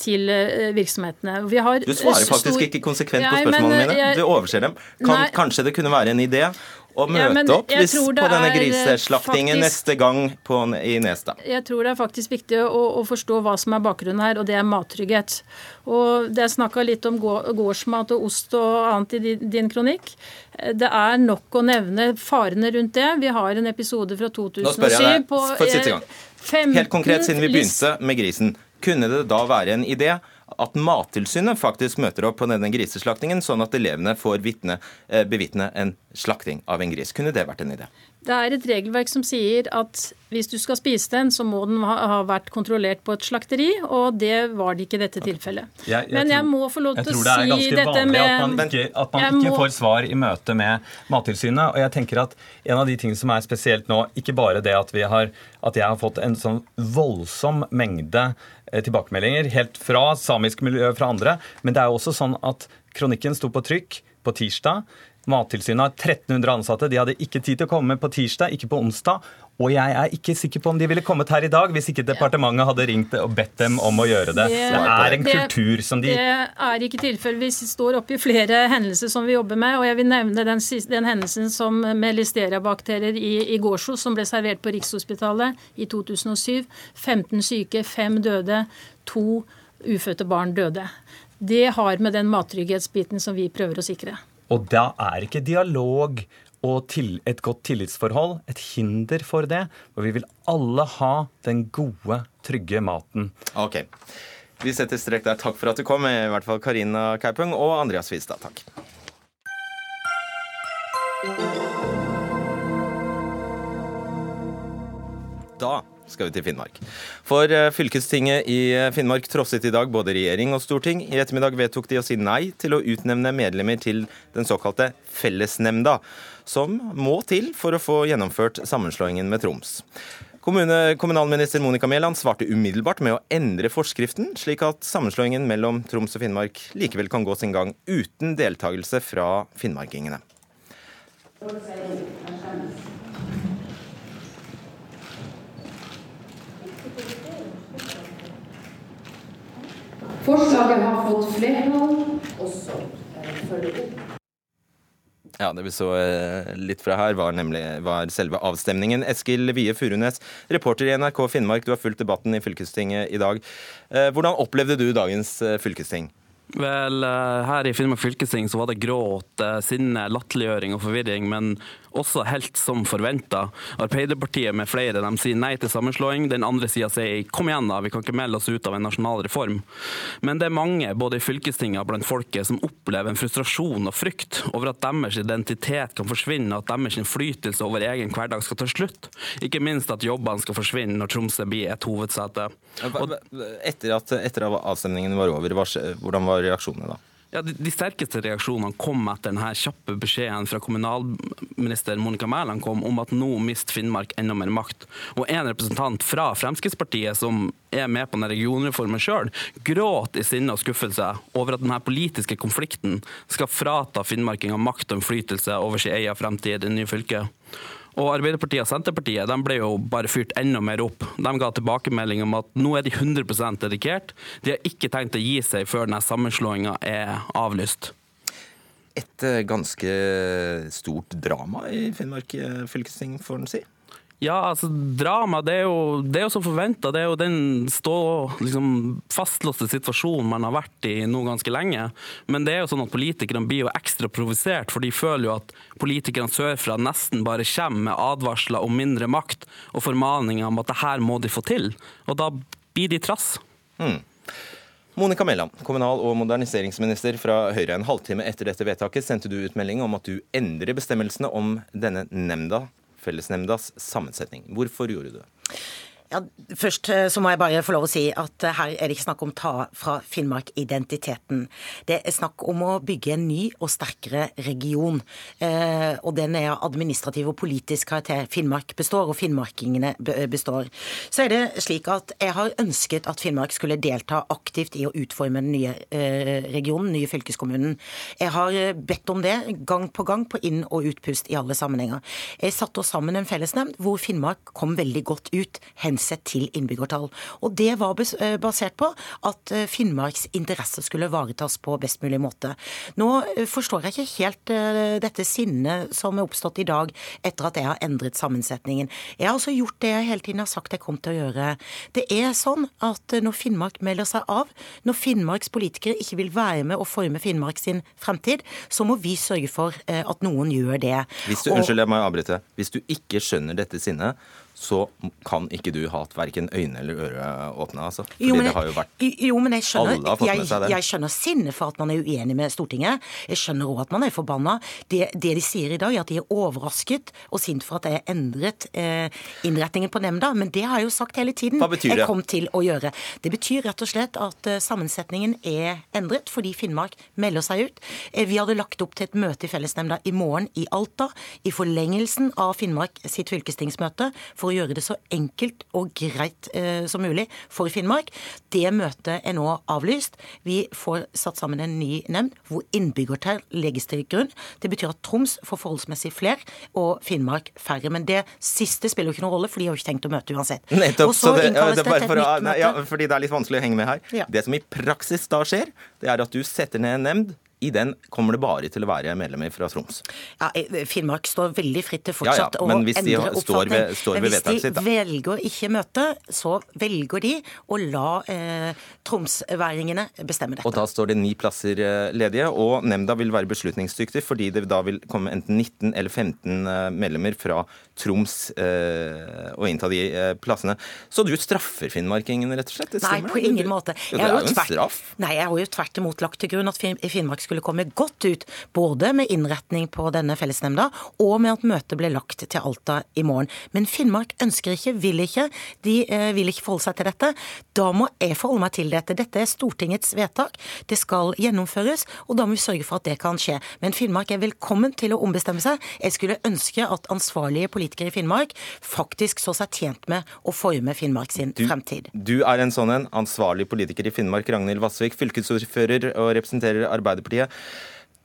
til virksomhetene. du svarer faktisk stor... ikke konsekvent på spørsmålene mine. Jeg, du overser dem. Kan, kanskje det kunne være en idé å møte ja, opp hvis, på denne eh, griseslaktingen faktisk, neste gang på, i Nesda? Jeg tror det er faktisk viktig å, å, forstå hva som er bakgrunnen her, og det er mattrygghet. Og Det er snakka litt om gårdsmat og ost og annet i din kronikk. Det er nok å nevne farene rundt det. Vi har en episode fra 2007 Nå spør jeg deg for siste gang. Helt konkret, siden vi begynte med grisen. Kunne det da være en idé at Mattilsynet faktisk møter opp på denne griseslaktingen, sånn at elevene får eh, bevitne en slakting av en gris. Kunne det vært en idé? Det er et regelverk som sier at hvis du skal spise den, så må den ha vært kontrollert på et slakteri, og det var det ikke i dette tilfellet. Jeg, jeg Men jeg tror, må få lov til å si dette med Jeg tror det At man ikke, at man ikke må... får svar i møte med Mattilsynet. Og jeg tenker at en av de tingene som er spesielt nå, ikke bare det at, har, at jeg har fått en sånn voldsom mengde eh, tilbakemeldinger, helt fra samisk miljø, fra andre, men det er jo også sånn at kronikken sto på trykk på tirsdag. Mattilsynet har 1300 ansatte. De hadde ikke tid til å komme på tirsdag, ikke på onsdag. Og jeg er ikke sikker på om de ville kommet her i dag hvis ikke departementet hadde ringt og bedt dem om å gjøre det. Det, det er en kultur som de Det er ikke tilfellet. Vi står oppe i flere hendelser som vi jobber med. Og jeg vil nevne den, den hendelsen som med listeriabakterier i, i Gårdsjo, som ble servert på Rikshospitalet i 2007. 15 syke, 5 døde, to ufødte barn døde. Det har med den mattrygghetsbiten som vi prøver å sikre. Og da er ikke dialog og til et godt tillitsforhold et hinder for det. Og vi vil alle ha den gode, trygge maten. Ok. Vi setter strek der. Takk for at du kom, i hvert fall Karina Kaupung og Andreas Wistad. Takk. Da skal vi til Finnmark. For eh, fylkestinget i eh, Finnmark trosset i dag både regjering og storting. I ettermiddag vedtok de å si nei til å utnevne medlemmer til den såkalte fellesnemnda, som må til for å få gjennomført sammenslåingen med Troms. Kommune, kommunalminister Monica Mæland svarte umiddelbart med å endre forskriften, slik at sammenslåingen mellom Troms og Finnmark likevel kan gå sin gang uten deltakelse fra finnmarkingene. Forslaget har fått flertall, også følger opp. Ja, Det vi så eh, litt fra her, var nemlig var selve avstemningen. Eskil Wie Furunes, reporter i NRK Finnmark, du har fulgt debatten i fylkestinget i dag. Eh, hvordan opplevde du dagens eh, fylkesting? Vel, her i Finnmark fylkesting så var det gråt, sinne, latterliggjøring og forvirring, men også helt som forventa. Arbeiderpartiet med flere de sier nei til sammenslåing. Den andre sida sier kom igjen, da, vi kan ikke melde oss ut av en nasjonal reform. Men det er mange, både i fylkestinget og blant folket, som opplever en frustrasjon og frykt over at deres identitet kan forsvinne, og at deres innflytelse over egen hverdag skal ta slutt. Ikke minst at jobbene skal forsvinne når Tromsø blir et hovedsete. Etter at, etter avstemningen var over, hvordan var reaksjonene da? Ja, de, de, sterkeste reaksjonene kom etter denne kjappe beskjeden fra kommunalminister Monica Mæland kom om at nå mister Finnmark enda mer makt. Og en representant fra Fremskrittspartiet som er med på denne regionreformen sjøl, gråt i sinne og skuffelse over at denne politiske konflikten skal frata finnmarkinga makt og innflytelse over sin egen fremtid i det nye fylket. Og Arbeiderpartiet og Senterpartiet de ble jo bare fyrt enda mer opp. De ga tilbakemelding om at nå er de 100 dedikert. De har ikke tenkt å gi seg før denne sammenslåinga er avlyst. Et eh, ganske stort drama i Finnmark eh, fylkesting, får en si? Ja, altså drama det er jo, det er jo som forventa. Det er jo den stå, liksom, fastlåste situasjonen man har vært i nå ganske lenge. Men det er jo sånn at politikerne blir jo ekstra provosert, for de føler jo at politikerne sørfra nesten bare kommer med advarsler om mindre makt og formaninger om at det her må de få til. Og da blir de trass. Mm. Monica Mæland, kommunal- og moderniseringsminister fra Høyre. En halvtime etter dette vedtaket sendte du ut melding om at du endrer bestemmelsene om denne nemnda fellesnemndas sammensetning. Hvorfor gjorde du det? Ja, først eh, så må jeg bare få lov å si at eh, her er det ikke snakk om ta fra Finnmark-identiteten. Det er snakk om å bygge en ny og sterkere region. Eh, og den er administrativ og politisk karakter. Finnmark består, og finnmarkingene består. Så er det slik at jeg har ønsket at Finnmark skulle delta aktivt i å utforme den nye eh, regionen, den nye fylkeskommunen. Jeg har eh, bedt om det gang på gang på inn- og utpust i alle sammenhenger. Jeg satte oss sammen en fellesnemnd hvor Finnmark kom veldig godt ut. Hen hensett til innbyggertall. Og det var eh, basert på at eh, Finnmarks interesser skulle ivaretas på best mulig måte. Nå eh, forstår jeg ikke helt dette sinnet som er oppstått i dag etter at jeg har endret sammensetningen. Jeg har altså gjort det jeg hele tiden har sagt jeg kom til å gjøre. Det er sånn at når Finnmark melder seg av, når Finnmarks politikere ikke vil være med å forme Finnmark sin fremtid, så må vi sørge for at noen gjør det. Hvis du, og, unnskyld, jeg må avbryte. Hvis du ikke skjønner dette sinnet, så kan ikke du ha hatt verken øyne eller øre åpne. Altså. Fordi jo, men, det har jo vært jo, men jeg skjønner, Alle har fått med seg det. Jeg, jeg skjønner sinnet for at man er uenig med Stortinget. Jeg skjønner òg at man er forbanna. Det, det, de sier i dag, er at de er overrasket og sint for at jeg endret eh, innretningen på nemnda. Men det har jeg jo sagt hele tiden. Hva betyr det? Jeg kom til å gjøre. Det betyr rett og slett at uh, sammensetningen er endret fordi Finnmark melder seg ut. Eh, vi hadde lagt opp til et møte i fellesnemnda i morgen i Alta, i forlengelsen av Finnmark sitt fylkestingsmøte. for for å gjøre det så enkelt og greit eh, som mulig for Finnmark. Det møtet er nå avlyst. Vi får satt sammen en ny nemnd hvor innbyggertall legges til grunn. Det betyr at Troms får forholdsmessig flere og Finnmark færre. Men det siste spiller jo ikke noen rolle, for de har jo ikke tenkt å møte uansett. Nettopp. Og så det, innkalles det det bare til for et nytt nei, ja, møte. fordi det er litt vanskelig å henge med her. Ja. Det som i praksis da skjer, det er at du setter ned en nemnd. I den kommer det bare til å være medlemmer fra Troms. Ja, eh, Finnmark står veldig fritt til Ja, ja, fortsatt å endre oppfatning. står ved Men sitt. Hvis de velger ikke møte, så velger de å la eh, tromsværingene bestemme dette. Og da står det ni plasser eh, ledige, og nemnda vil være beslutningsdyktig fordi det da vil komme enten 19 eller 15 eh, medlemmer fra Troms eh, og innta de eh, plassene. Så du straffer finnmarkingene, rett og slett? Nei, på ingen måte. Jo, Jeg det er jo en straff. Nei, jeg har jo tvert imot lagt til grunn at Finnmark skulle komme godt ut, både med innretning på denne fellesnemnda, og med at møtet ble lagt til Alta i morgen. Men Finnmark ønsker ikke, vil ikke. De eh, vil ikke forholde seg til dette. Da må jeg forholde meg til dette. Dette er Stortingets vedtak. Det skal gjennomføres, og da må vi sørge for at det kan skje. Men Finnmark er velkommen til å ombestemme seg. Jeg skulle ønske at ansvarlige politikere i Finnmark faktisk så seg tjent med å forme Finnmark sin fremtid. Du er en sånn en ansvarlig politiker i Finnmark, Ragnhild Vassvik, fylkesordfører og representerer Arbeiderpartiet.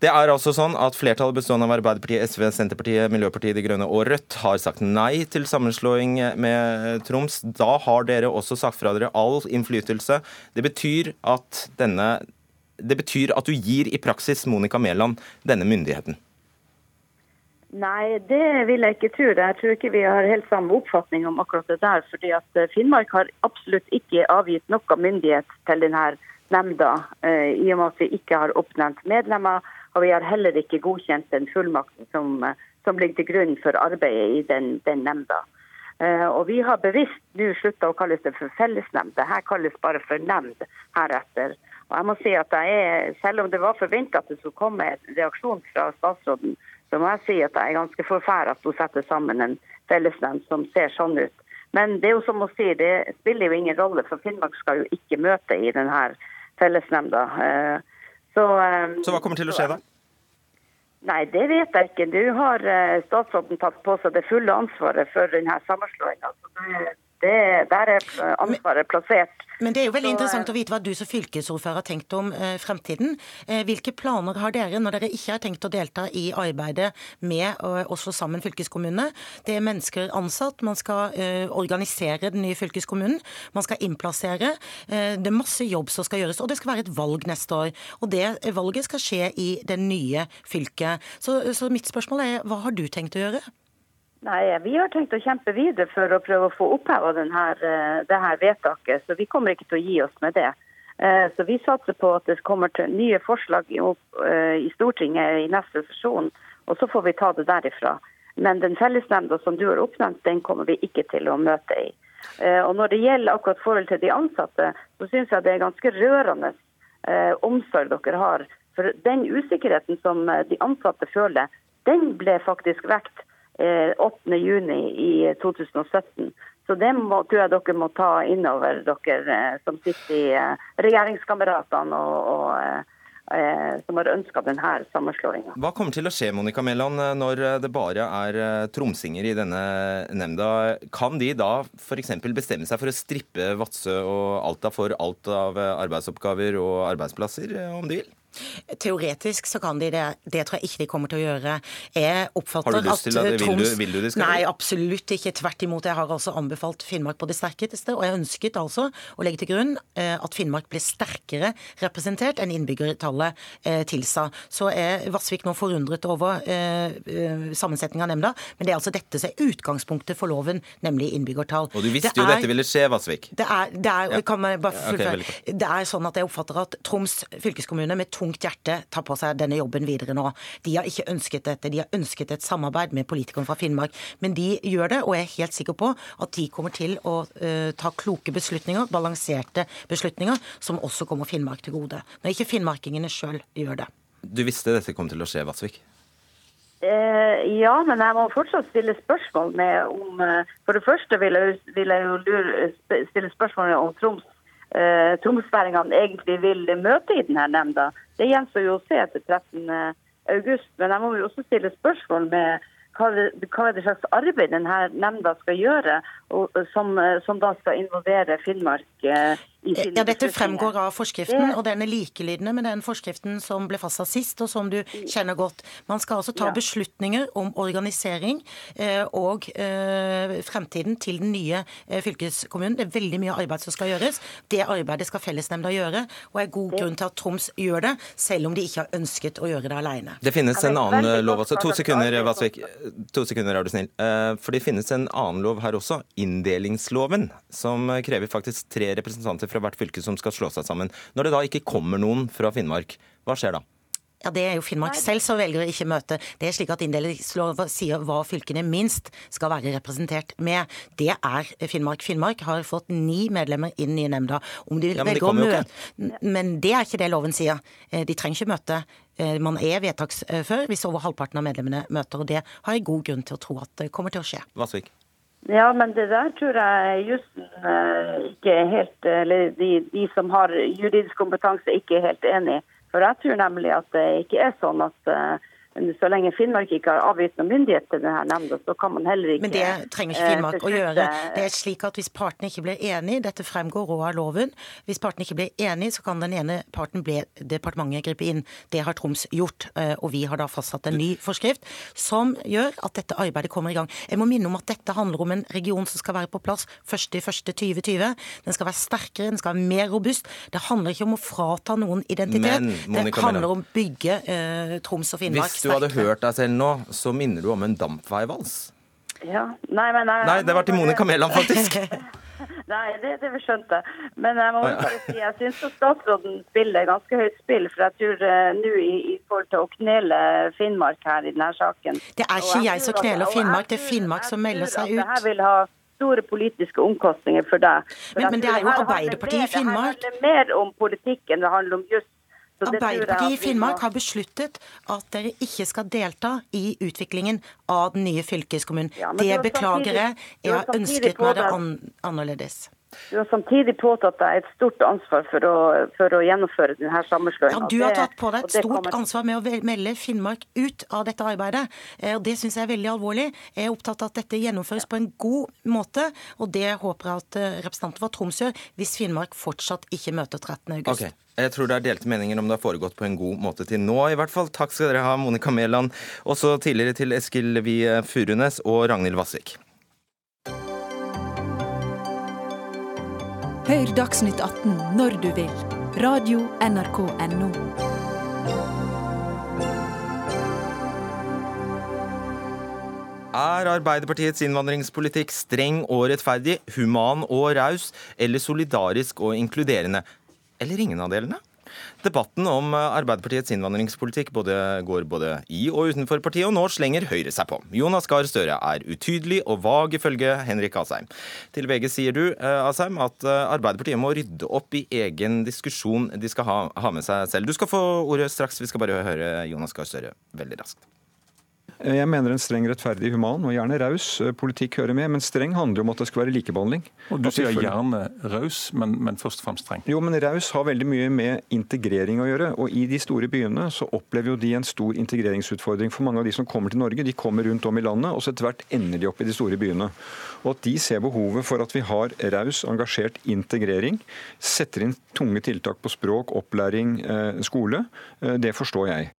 Det er altså sånn at Flertallet bestående av Arbeiderpartiet, SV, Senterpartiet, Miljøpartiet De Grønne og Rødt har sagt nei til sammenslåing med Troms. Da har dere også sagt fra dere all innflytelse. Det betyr at denne det betyr at du gir i praksis Monica Mæland denne myndigheten. Nei, det vil jeg ikke tro. Jeg tror ikke vi har helt samme oppfatning om akkurat det der. fordi at eh, Finnmark har absolutt ikke avgitt noe myndighet til denne nemnda. Eh, I og med at vi ikke har oppnevnt medlemmer, og vi har heller ikke godkjent den fullmakten som, eh, som ligger til grunn for arbeidet i den, den nemnda. Eh, Og vi har bevisst nå slutta å kalle det for fellesnemnd. Det her kalles bare for nemnd heretter. Og jeg må si at jeg er, Selv om det var forventa at det skulle komme en reaksjon fra statsråden, så må jeg si at jeg er ganske forferdet at hun setter sammen en fellesnemnd som ser sånn ut. Men det er jo som å si, det spiller jo ingen rolle, for Finnmark skal jo ikke møte i denne fellesnemnda. Eh, Så, eh, Så hva kommer til å skje da? Nei, det vet jeg ikke. Nå har eh, statsråden tatt på seg det fulle ansvaret for denne sammenslåinga. Det, der er ansvaret plassert. Men det er jo veldig Så, interessant å vite hva du som fylkesordfører har tenkt om eh, fremtiden. Eh, hvilke planer har dere når dere ikke har tenkt å delta i arbeidet med å å slå sammen fylkeskommunene? Det er mennesker ansatt, man skal eh, organisere den nye fylkeskommunen, man skal innplassere. Eh, det er masse jobb som skal gjøres, og det skal være et valg neste år. Og det valget skal skje i det nye fylket. Så, så mitt spørsmål er, hva har du tenkt å gjøre? Nei, Vi har tenkt å kjempe videre for å prøve å få oppheva det her vedtaket. Så vi kommer ikke til å gi oss med det. Eh, Så vi satser på at det kommer til nye forslag eh, i Stortinget i neste sesjon. Og så får vi ta det derifra. Men den fellesnemnda som du har oppnevnt, den kommer vi ikke til å møte i. Eh, Og når det gjelder akkurat forhold til de ansatte, så syns jeg det er ganske rørende eh, omsorg dere har. For den usikkerheten som eh, de ansatte føler, den ble faktisk vekt eh, 8. juni i 2017. Så det må, tror jeg dere må ta inn over dere eh, som sitter i eh, regjeringskameratene og, og eh, eh, som har ønska denne sammenslåinga. Hva kommer til å skje Monica Melland, når det bare er eh, tromsinger i denne nemnda? Kan de da f.eks. bestemme seg for å strippe Vadsø og Alta for alt av eh, arbeidsoppgaver og arbeidsplasser, eh, om de vil? Teoretisk så kan de det. Det tror jeg ikke de kommer til å gjøre. Jeg oppfatter Har du lyst til at at det- vil du- Troms- vil du de skal Nei, absolutt ikke. Tvert imot. Jeg har altså anbefalt Finnmark på det sterkeste, og jeg ønsket altså å legge til grunn eh, at Finnmark ble sterkere representert enn innbyggertallet eh, tilsa. Så er Vassvik nå forundret over eh, eh, sammensetningen av nemnda, men det er altså dette som er utgangspunktet for loven, nemlig innbyggertall. Og du visste Det jo er- dette ville skje, Vassvik. det er, det er, Ja. kan bare Ja, ok, fullføre? veldig kort. det er sånn at jeg oppfatter at Troms fylkeskommune med tungt hjerte tar på seg denne jobben videre nå. De har ikke ønsket dette. De har ønsket et samarbeid med politikerne fra Finnmark. Men de gjør det, og jeg er helt sikker på at de kommer til å uh, ta kloke beslutninger, balanserte beslutninger, som også kommer Finnmark til gode. Når ikke finnmarkingene sjøl gjør det. Du visste dette kom til å skje, Vatsvik? Eh, ja, men jeg må fortsatt stille spørsmål med om eh, For det første vil jeg, vil jeg jo lure, stille spørsmål om Troms eh, tromsværingene egentlig vil møte i denne nemnda. Det gjenstår jo å se etter 13. august. Men jeg må jo også stille spørsmål med hva, er det slags arbeid denne nemnda skal gjøre, og, som, som da skal involvere Finnmark eh, Ja, Dette fremgår av forskriften, og den er likelydende med den forskriften som ble fastsatt sist, og som du kjenner godt. Man skal altså ta beslutninger om organisering eh, og eh, fremtiden til den nye eh, fylkeskommunen. Det er veldig mye arbeid som skal gjøres. Det arbeidet skal fellesnemnda gjøre, og er god grunn til at Troms gjør det, selv om de ikke har ønsket å gjøre det alene. Det finnes en annen lov også. To sekunder, arbeidet- Vasvik. To sekunder, er du snill. Eh, For det finnes en annen lov her også, inndelingsloven, som krever faktisk tre representanter fra hvert fylke som skal slå seg sammen. Når det da ikke kommer noen fra Finnmark, hva skjer da? Ja, Det er jo Finnmark selv som velger å ikke møte. Det er slik at Inndelingsloven sier hva fylkene minst skal være representert med. Det er Finnmark. Finnmark har fått ni medlemmer i nemnda. Om de Ja, men de å møte Men det er ikke det loven sier. Eh, De trenger ikke møte. Eh, Man er vedtaksfør hvis over halvparten av medlemmene møter, og det har jeg god grunn til å tro at det kommer til å skje. Vasvik? Ja, men det der tror jeg jussen eh, ikke er helt Eller de, de som har juridisk kompetanse, ikke er helt enig i. For jeg tror nemlig at det ikke er sånn at eh, så lenge Finnmark ikke har avgitt noen myndighet til denne nemnda, så kan man heller ikke Men det trenger ikke eh, Finnmark å gjøre. Det er slik at Hvis partene ikke blir enige, dette fremgår òg av loven, hvis partene ikke blir enige, så kan den ene parten bli departementet gripe inn. Det har Troms gjort, eh, og vi har da fastsatt en ny forskrift som gjør at dette arbeidet kommer i gang. Jeg må minne om at dette handler om en region som skal være på plass 1.1.2020. Den skal være sterkere, den skal være mer robust. Det handler ikke om å frata noen identitet. Men, det handler om å bygge eh, Troms og Finnmark Hvis du hadde hørt deg selv nå, så minner du om en dampveivals. Ja, nei, men Nei, Nei, det var til Monica Mæland, faktisk. Nei, det, det skjønte jeg. Men jeg må bare si, jeg syns at statsråden spiller ganske høyt spill. For jeg tror uh, nå i, i forhold til å knele Finnmark her i denne saken Det er ikke jeg som kneler Finnmark, det er Finnmark som melder seg Det ut. her vil ha store politiske omkostninger for deg. For Men- men det er jo Arbeiderpartiet i Finnmark. det handler mer om politikk enn det handler om juss. Arbeiderpartiet i Finnmark har besluttet at dere ikke skal delta i utviklingen av den nye fylkeskommunen. Ja, det, det beklager jeg. Jeg har ønsket meg det an annerledes. Du har samtidig påtatt deg et stort ansvar for å, for å gjennomføre denne sammenslåingen. Ja, du har tatt på deg et stort kommer- ansvar med å melde Finnmark ut av dette arbeidet. Eh, og Det syns jeg er veldig alvorlig. Jeg er opptatt av at dette gjennomføres på en god måte, og det håper jeg at eh, representanter fra Troms gjør, hvis Finnmark fortsatt ikke møter 13. august. Jeg tror det er delte meninger om det har foregått på en god måte til nå, i hvert fall. Takk skal dere ha, Monica Mæland. Også tidligere til Eskil Wie Furunes og Ragnhild Vassvik. Hør Dagsnytt 18 når du vil. Radio NRK Radio.nrk.no. Er Arbeiderpartiets innvandringspolitikk streng og rettferdig, human og raus, eller solidarisk og inkluderende? Eller ingen av delene? Debatten om Arbeiderpartiets innvandringspolitikk både går både i og utenfor partiet, og nå slenger Høyre seg på. Jonas Gahr Støre er utydelig og vag, ifølge Henrik Asheim. Til VG sier du, eh, Asheim, at eh, Arbeiderpartiet må rydde opp i egen diskusjon de skal ha, ha med seg selv. Du skal få ordet straks, vi skal bare høre Jonas Gahr Støre veldig raskt. Jeg mener en streng, rettferdig, human og gjerne raus eh, politikk hører med. Men streng handler om at det skal være likebehandling. Og Du sier gjerne raus, men, men først og fremst streng. Jo, men raus har veldig mye med integrering å gjøre. Og i de store byene så opplever jo de en stor integreringsutfordring. For mange av de som kommer til Norge, de kommer rundt om i landet, og så etter hvert ender de opp i de store byene. Og at de ser behovet for at vi har raus, engasjert integrering, setter inn tunge tiltak på språk, opplæring, eh, skole, eh, det forstår jeg.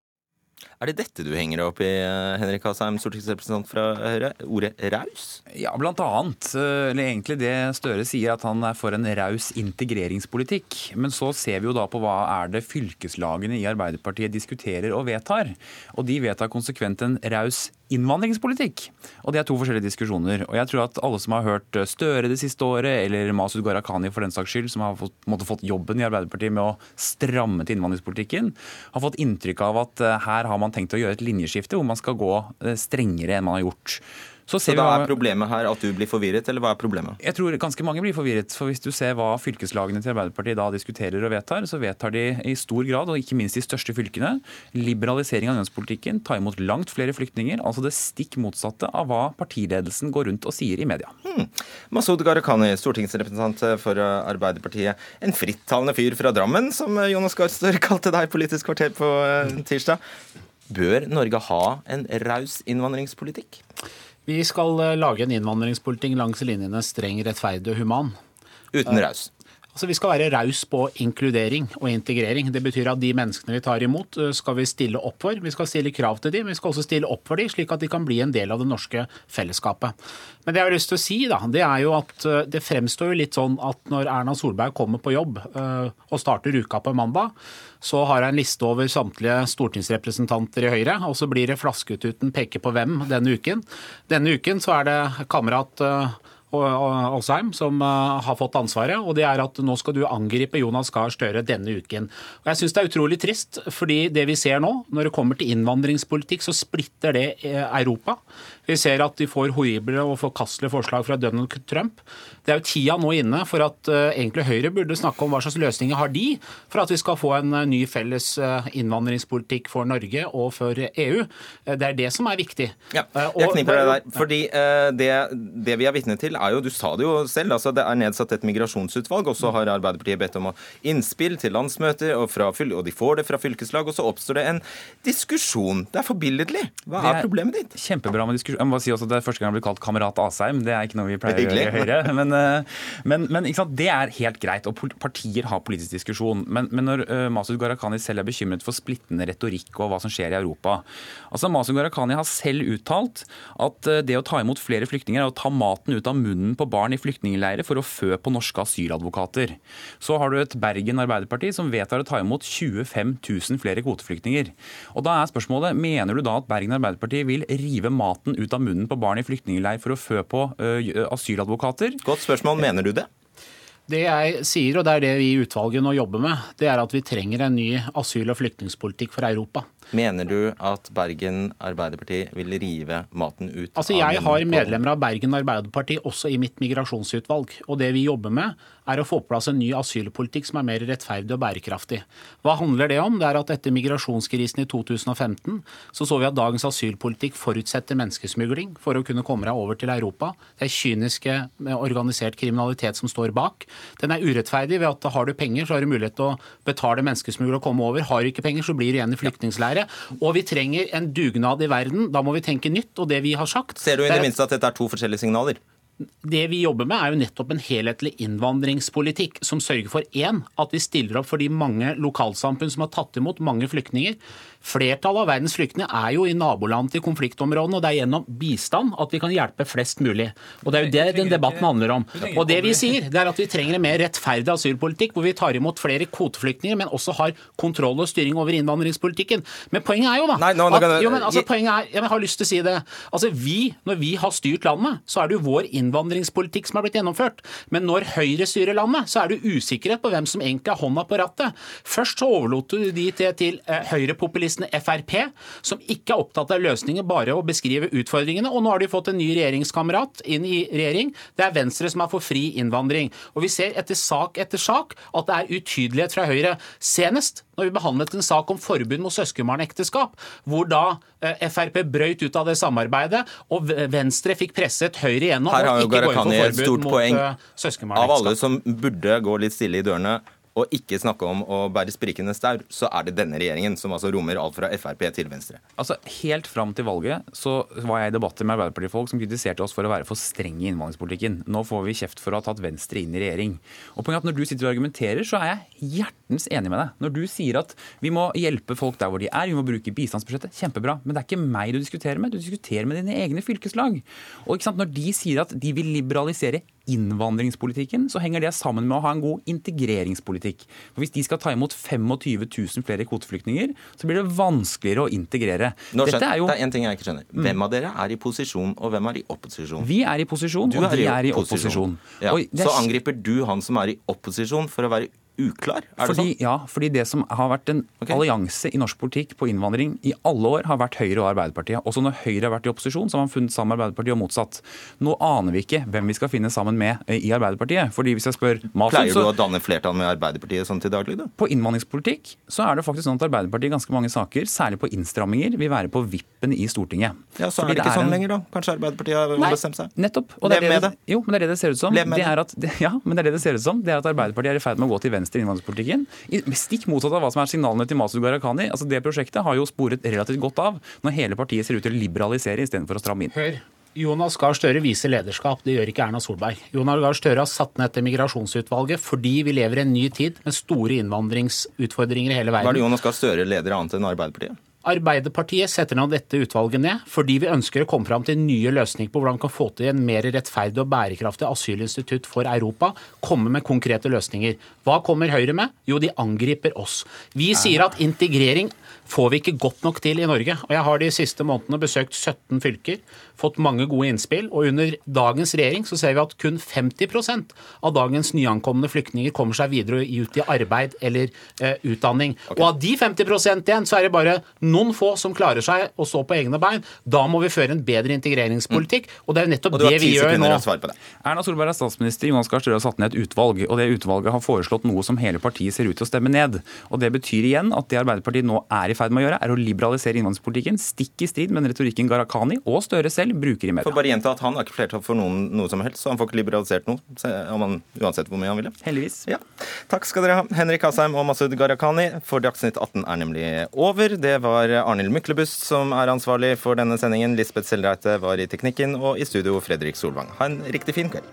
Er det dette du henger deg opp i, eh, Henrik Asheim, stortingsrepresentant fra Høyre? Ordet raus? Ja, blant annet. eh, Eller egentlig det Støre sier, at han er for en raus integreringspolitikk. Men så ser vi jo da på hva er det fylkeslagene i Arbeiderpartiet diskuterer og vedtar. Og de vedtar konsekvent en raus innvandringspolitikk. Og det er to forskjellige diskusjoner. Og jeg tror at alle som har hørt Støre det siste året, eller Masud Gharahkhani for den saks skyld, som har fått, måtte fått jobben i Arbeiderpartiet med å stramme til innvandringspolitikken, har fått inntrykk av at eh, her har man tenkt å gjøre et linjeskifte hvor man skal gå eh, strengere enn man har gjort. Så, vi da er problemet her at du blir forvirret, eller hva er problemet? jeg tror ganske mange blir forvirret. For hvis du ser hva fylkeslagene til Arbeiderpartiet da diskuterer og vedtar, så vedtar de i stor grad, og ikke minst de største fylkene, liberalisering av lønnspolitikken, ta imot langt flere flyktninger. Altså det stikk motsatte av hva partiledelsen går rundt og sier i media. Masud Gharahkhani, stortingsrepresentant for Arbeiderpartiet. En frittalende fyr fra Drammen, som Jonas Gahr Støre kalte deg Politisk kvarter på eh, tirsdag. Bør Norge ha en raus innvandringspolitikk? Vi skal eh, lage en innvandringspolitikk langs linjene streng, rettferdig og human. Uten raus? Altså, Vi skal være raus på inkludering og integrering. Det betyr at de menneskene vi tar imot, eh, skal vi stille opp for. Vi skal stille krav til dem, men vi skal også stille opp for dem, slik at de kan bli en del av det norske fellesskapet. Men det jeg har lyst til å si, da, det er jo at eh, det fremstår jo litt sånn at når Erna Solberg kommer på jobb eh, og starter uka på mandag, så har jeg en liste over samtlige stortingsrepresentanter i Høyre, og så blir det flasketuten peke på hvem denne uken. Denne uken så er det kamerat Alsheim som har fått ansvaret. og det er at Nå skal du angripe Jonas Gahr Støre denne uken. Og jeg synes Det er utrolig trist, fordi det vi ser nå, når det kommer til innvandringspolitikk, så splitter det Europa. Vi ser at de får horrible og forkastelige forslag fra Donald Trump. Det er jo tida nå inne for at uh, egentlig Høyre burde snakke om hva slags løsninger har de for at vi skal få en uh, ny felles uh, innvandringspolitikk for Norge og for EU. det er det som er viktig. Ja, jeg kniper det der. Fordi det, det, vi er vitne til, er jo Du sa det jo selv. altså Det er nedsatt et migrasjonsutvalg, og så har Arbeiderpartiet bedt om innspill til landsmøter, og, fra, og de får det fra fylkeslag, og så oppstår det en diskusjon. Det er forbilledlig. Hva er, er problemet ditt? Kjempebra med diskusjon jeg må si også at Det er første gang jeg blir kalt kamerat Asheim. Det er ikke noe vi pleier å gjøre i Høyre. Men, eh, men, men det er helt greit. Og partier har politisk diskusjon. Men, men når uh, Masud Gharahkhani selv er bekymret for splittende retorikk og hva som skjer i Europa altså Masud Gharahkhani har selv uttalt at uh, det å ta imot flere flyktninger er å ta maten ut av munnen på barn i flyktningleirer for å fø på norske asyladvokater. Så har du et Bergen Arbeiderparti som vedtar å ta imot 25 000 flere kvoteflyktninger. Og da er spørsmålet, Mener du da at Bergen Arbeiderparti vil rive maten ut av munnen på barn i flyktningleir for å fø på asyladvokater. Godt spørsmål. Mener du det? Det jeg sier, og det er det vi i utvalget nå jobber med, det er at vi trenger en ny asyl- og flyktningpolitikk for Europa. Mener du at Bergen Arbeiderparti vil rive maten ut altså, Jeg har medlemmer av Bergen Arbeiderparti også i mitt migrasjonsutvalg. Og det vi jobber med, er å få på plass en ny asylpolitikk som er mer rettferdig og bærekraftig. Hva handler det om? Det er at etter migrasjonskrisen i 2015 så så vi at dagens asylpolitikk forutsetter menneskesmugling for å kunne komme deg over til Europa. Det er kyniske, organisert kriminalitet som står bak. Den er urettferdig ved at har du penger, så har du mulighet til å betale menneskesmugler og komme over. Har du ikke penger, så blir du igjen i flyktningleire. Og vi trenger en dugnad i verden. Da må vi tenke nytt. Og det vi har sagt Ser du i det minste at dette er to forskjellige signaler? Det vi jobber med, er jo nettopp en helhetlig innvandringspolitikk som sørger for én, at vi stiller opp for de mange lokalsamfunn som har tatt imot mange flyktninger. Flertallet av verdens flyktninger er jo i naboland til konfliktområdene, og det er gjennom bistand at vi kan hjelpe flest mulig. Og Det er jo det den debatten handler om. Og Det vi sier, det er at vi trenger en mer rettferdig asylpolitikk, hvor vi tar imot flere kvoteflyktninger, men også har kontroll og styring over innvandringspolitikken. Men poenget er jo da at, jo, men, altså, poenget er, jeg har lyst til å si det. Altså, vi, Når vi har styrt landet, så er det jo vår innvandringspolitikk som har blitt gjennomført. Men når Høyre styrer landet, så er det usikkerhet på hvem som egentlig har hånda på rattet. Først så overlot du de til, til eh, høyrepopulister populistene Frp, som ikke er opptatt av løsninger, bare å beskrive utfordringene. Og nå har de fått en ny regjeringskamerat inn i regjering. Det er Venstre som er for fri innvandring. Og vi ser etter sak etter sak at det er utydelighet fra Høyre. Senest når vi behandlet en sak om forbud mot søskenbarnekteskap, hvor da eh, Frp brøyt ut av det samarbeidet, og Venstre fikk presset Høyre igjennom. Her har jo Gharahkhani et stort poeng. Eh, av alle som burde gå litt stille i dørene, og ikke snakke om å bære sprikende staur, så er det denne regjeringen som altså rommer alt fra Frp til Venstre. Altså, Helt fram til valget så var jeg i debatter med Arbeiderpartifolk som kritiserte oss for å være for strenge i innvandringspolitikken. Nå får vi kjeft for å ha tatt Venstre inn i regjering. Og poenget at Når du sitter og argumenterer, så er jeg hjertens enig med deg. Når du sier at vi må hjelpe folk der hvor de er, vi må bruke bistandsbudsjettet, kjempebra. Men det er ikke meg du diskuterer med, du diskuterer med dine egne fylkeslag. Og Når de sier at de vil liberalisere innvandringspolitikken, så henger det sammen med å ha en god integreringspolitikk. For Hvis de skal ta imot 25 000 flere kvoteflyktninger, så blir det vanskeligere å integrere. Nå, Dette er jo... Det er en ting jeg ikke skjønner. Mm. Hvem av dere er i posisjon, og hvem er i opposisjon? Vi er i posisjon, og de er i opposisjon. Ja. Så angriper du han som er i opposisjon for å være uklar? Er fordi, det sånn? Ja, fordi det som har vært en okay. allianse i norsk politikk på innvandring i alle år, har vært Høyre og Arbeiderpartiet. Også når Høyre har vært i opposisjon, så har man funnet sammen med Arbeiderpartiet og motsatt. Nå aner vi ikke hvem vi skal finne sammen med eh, i Arbeiderpartiet. fordi hvis jeg spør Masen, Pleier du å danne flertall med Arbeiderpartiet sånn til daglig, da? På innvandringspolitikk så er det faktisk sånn at Arbeiderpartiet i ganske mange saker, særlig på innstramminger, vil være på vippen i Stortinget. Ja, Så er det ikke sånn en... lenger, da? Kanskje Arbeiderpartiet har bestemt seg? Nettopp. Og det. Jo, men det er det det ser ut som. Det at, ja, men det er det det ser ut som. Det er at Arbeiderpartiet er i ferd med å gå til venstre Venstre i innvandringspolitikken. Stikk motsatt av hva som er signalene til Masud Gharahkhani. Altså, det prosjektet har jo sporet relativt godt av når hele partiet ser ut til å liberalisere istedenfor å stramme inn. Hør. Jonas Gahr Støre viser lederskap, det gjør ikke Erna Solberg. Jonas Gahr Støre har satt ned dette migrasjonsutvalget fordi vi lever i en ny tid med store innvandringsutfordringer i hele Hva er det. Jonas Gahr Støre leder annet enn Arbeiderpartiet? Arbeiderpartiet setter nå dette utvalget ned fordi vi ønsker å komme fram til nye løsninger på hvordan vi kan få til en mer rettferdig og bærekraftig asylinstitutt for Europa. Komme med konkrete løsninger. Hva kommer Høyre med? Jo, de angriper oss. Vi sier at integrering får vi ikke godt nok til i Norge. Og jeg har de siste månedene besøkt 17 fylker, fått mange gode innspill, og under dagens regjering så ser vi at kun 50% av dagens nyankomne flyktninger kommer seg videre ut i arbeid eller eh, utdanning. Og av de 50 igjen, så er det bare noen få som klarer seg å stå på egne bein. Da må vi føre en bedre integreringspolitikk, og det er jo nettopp det vi gjør nå. Erna Solberg er statsminister, Jonas Gahr Støre har satt ned et utvalg. og Det utvalget har foreslått noe som hele partiet ser ut til å stemme ned. Og Det betyr igjen at det Arbeiderpartiet nå er i ferd med å gjøre, er å liberalisere innvandringspolitikken, stikk i strid med den retorikken Gharahkhani og Støre selv bruker i For bare gjenta at Han har ikke flertall for noen, noe som helst, så han får ikke liberalisert noe. Om han, uansett hvor mye han ville. Heldigvis. Ja. Takk skal dere ha, Henrik Asheim og Masud Gharahkhani. For Dagsnytt 18 er nemlig over. Det var Arnhild Myklebust som er ansvarlig for denne sendingen. Lisbeth Selreite var i teknikken, og i studio Fredrik Solvang. Ha en riktig fin kveld.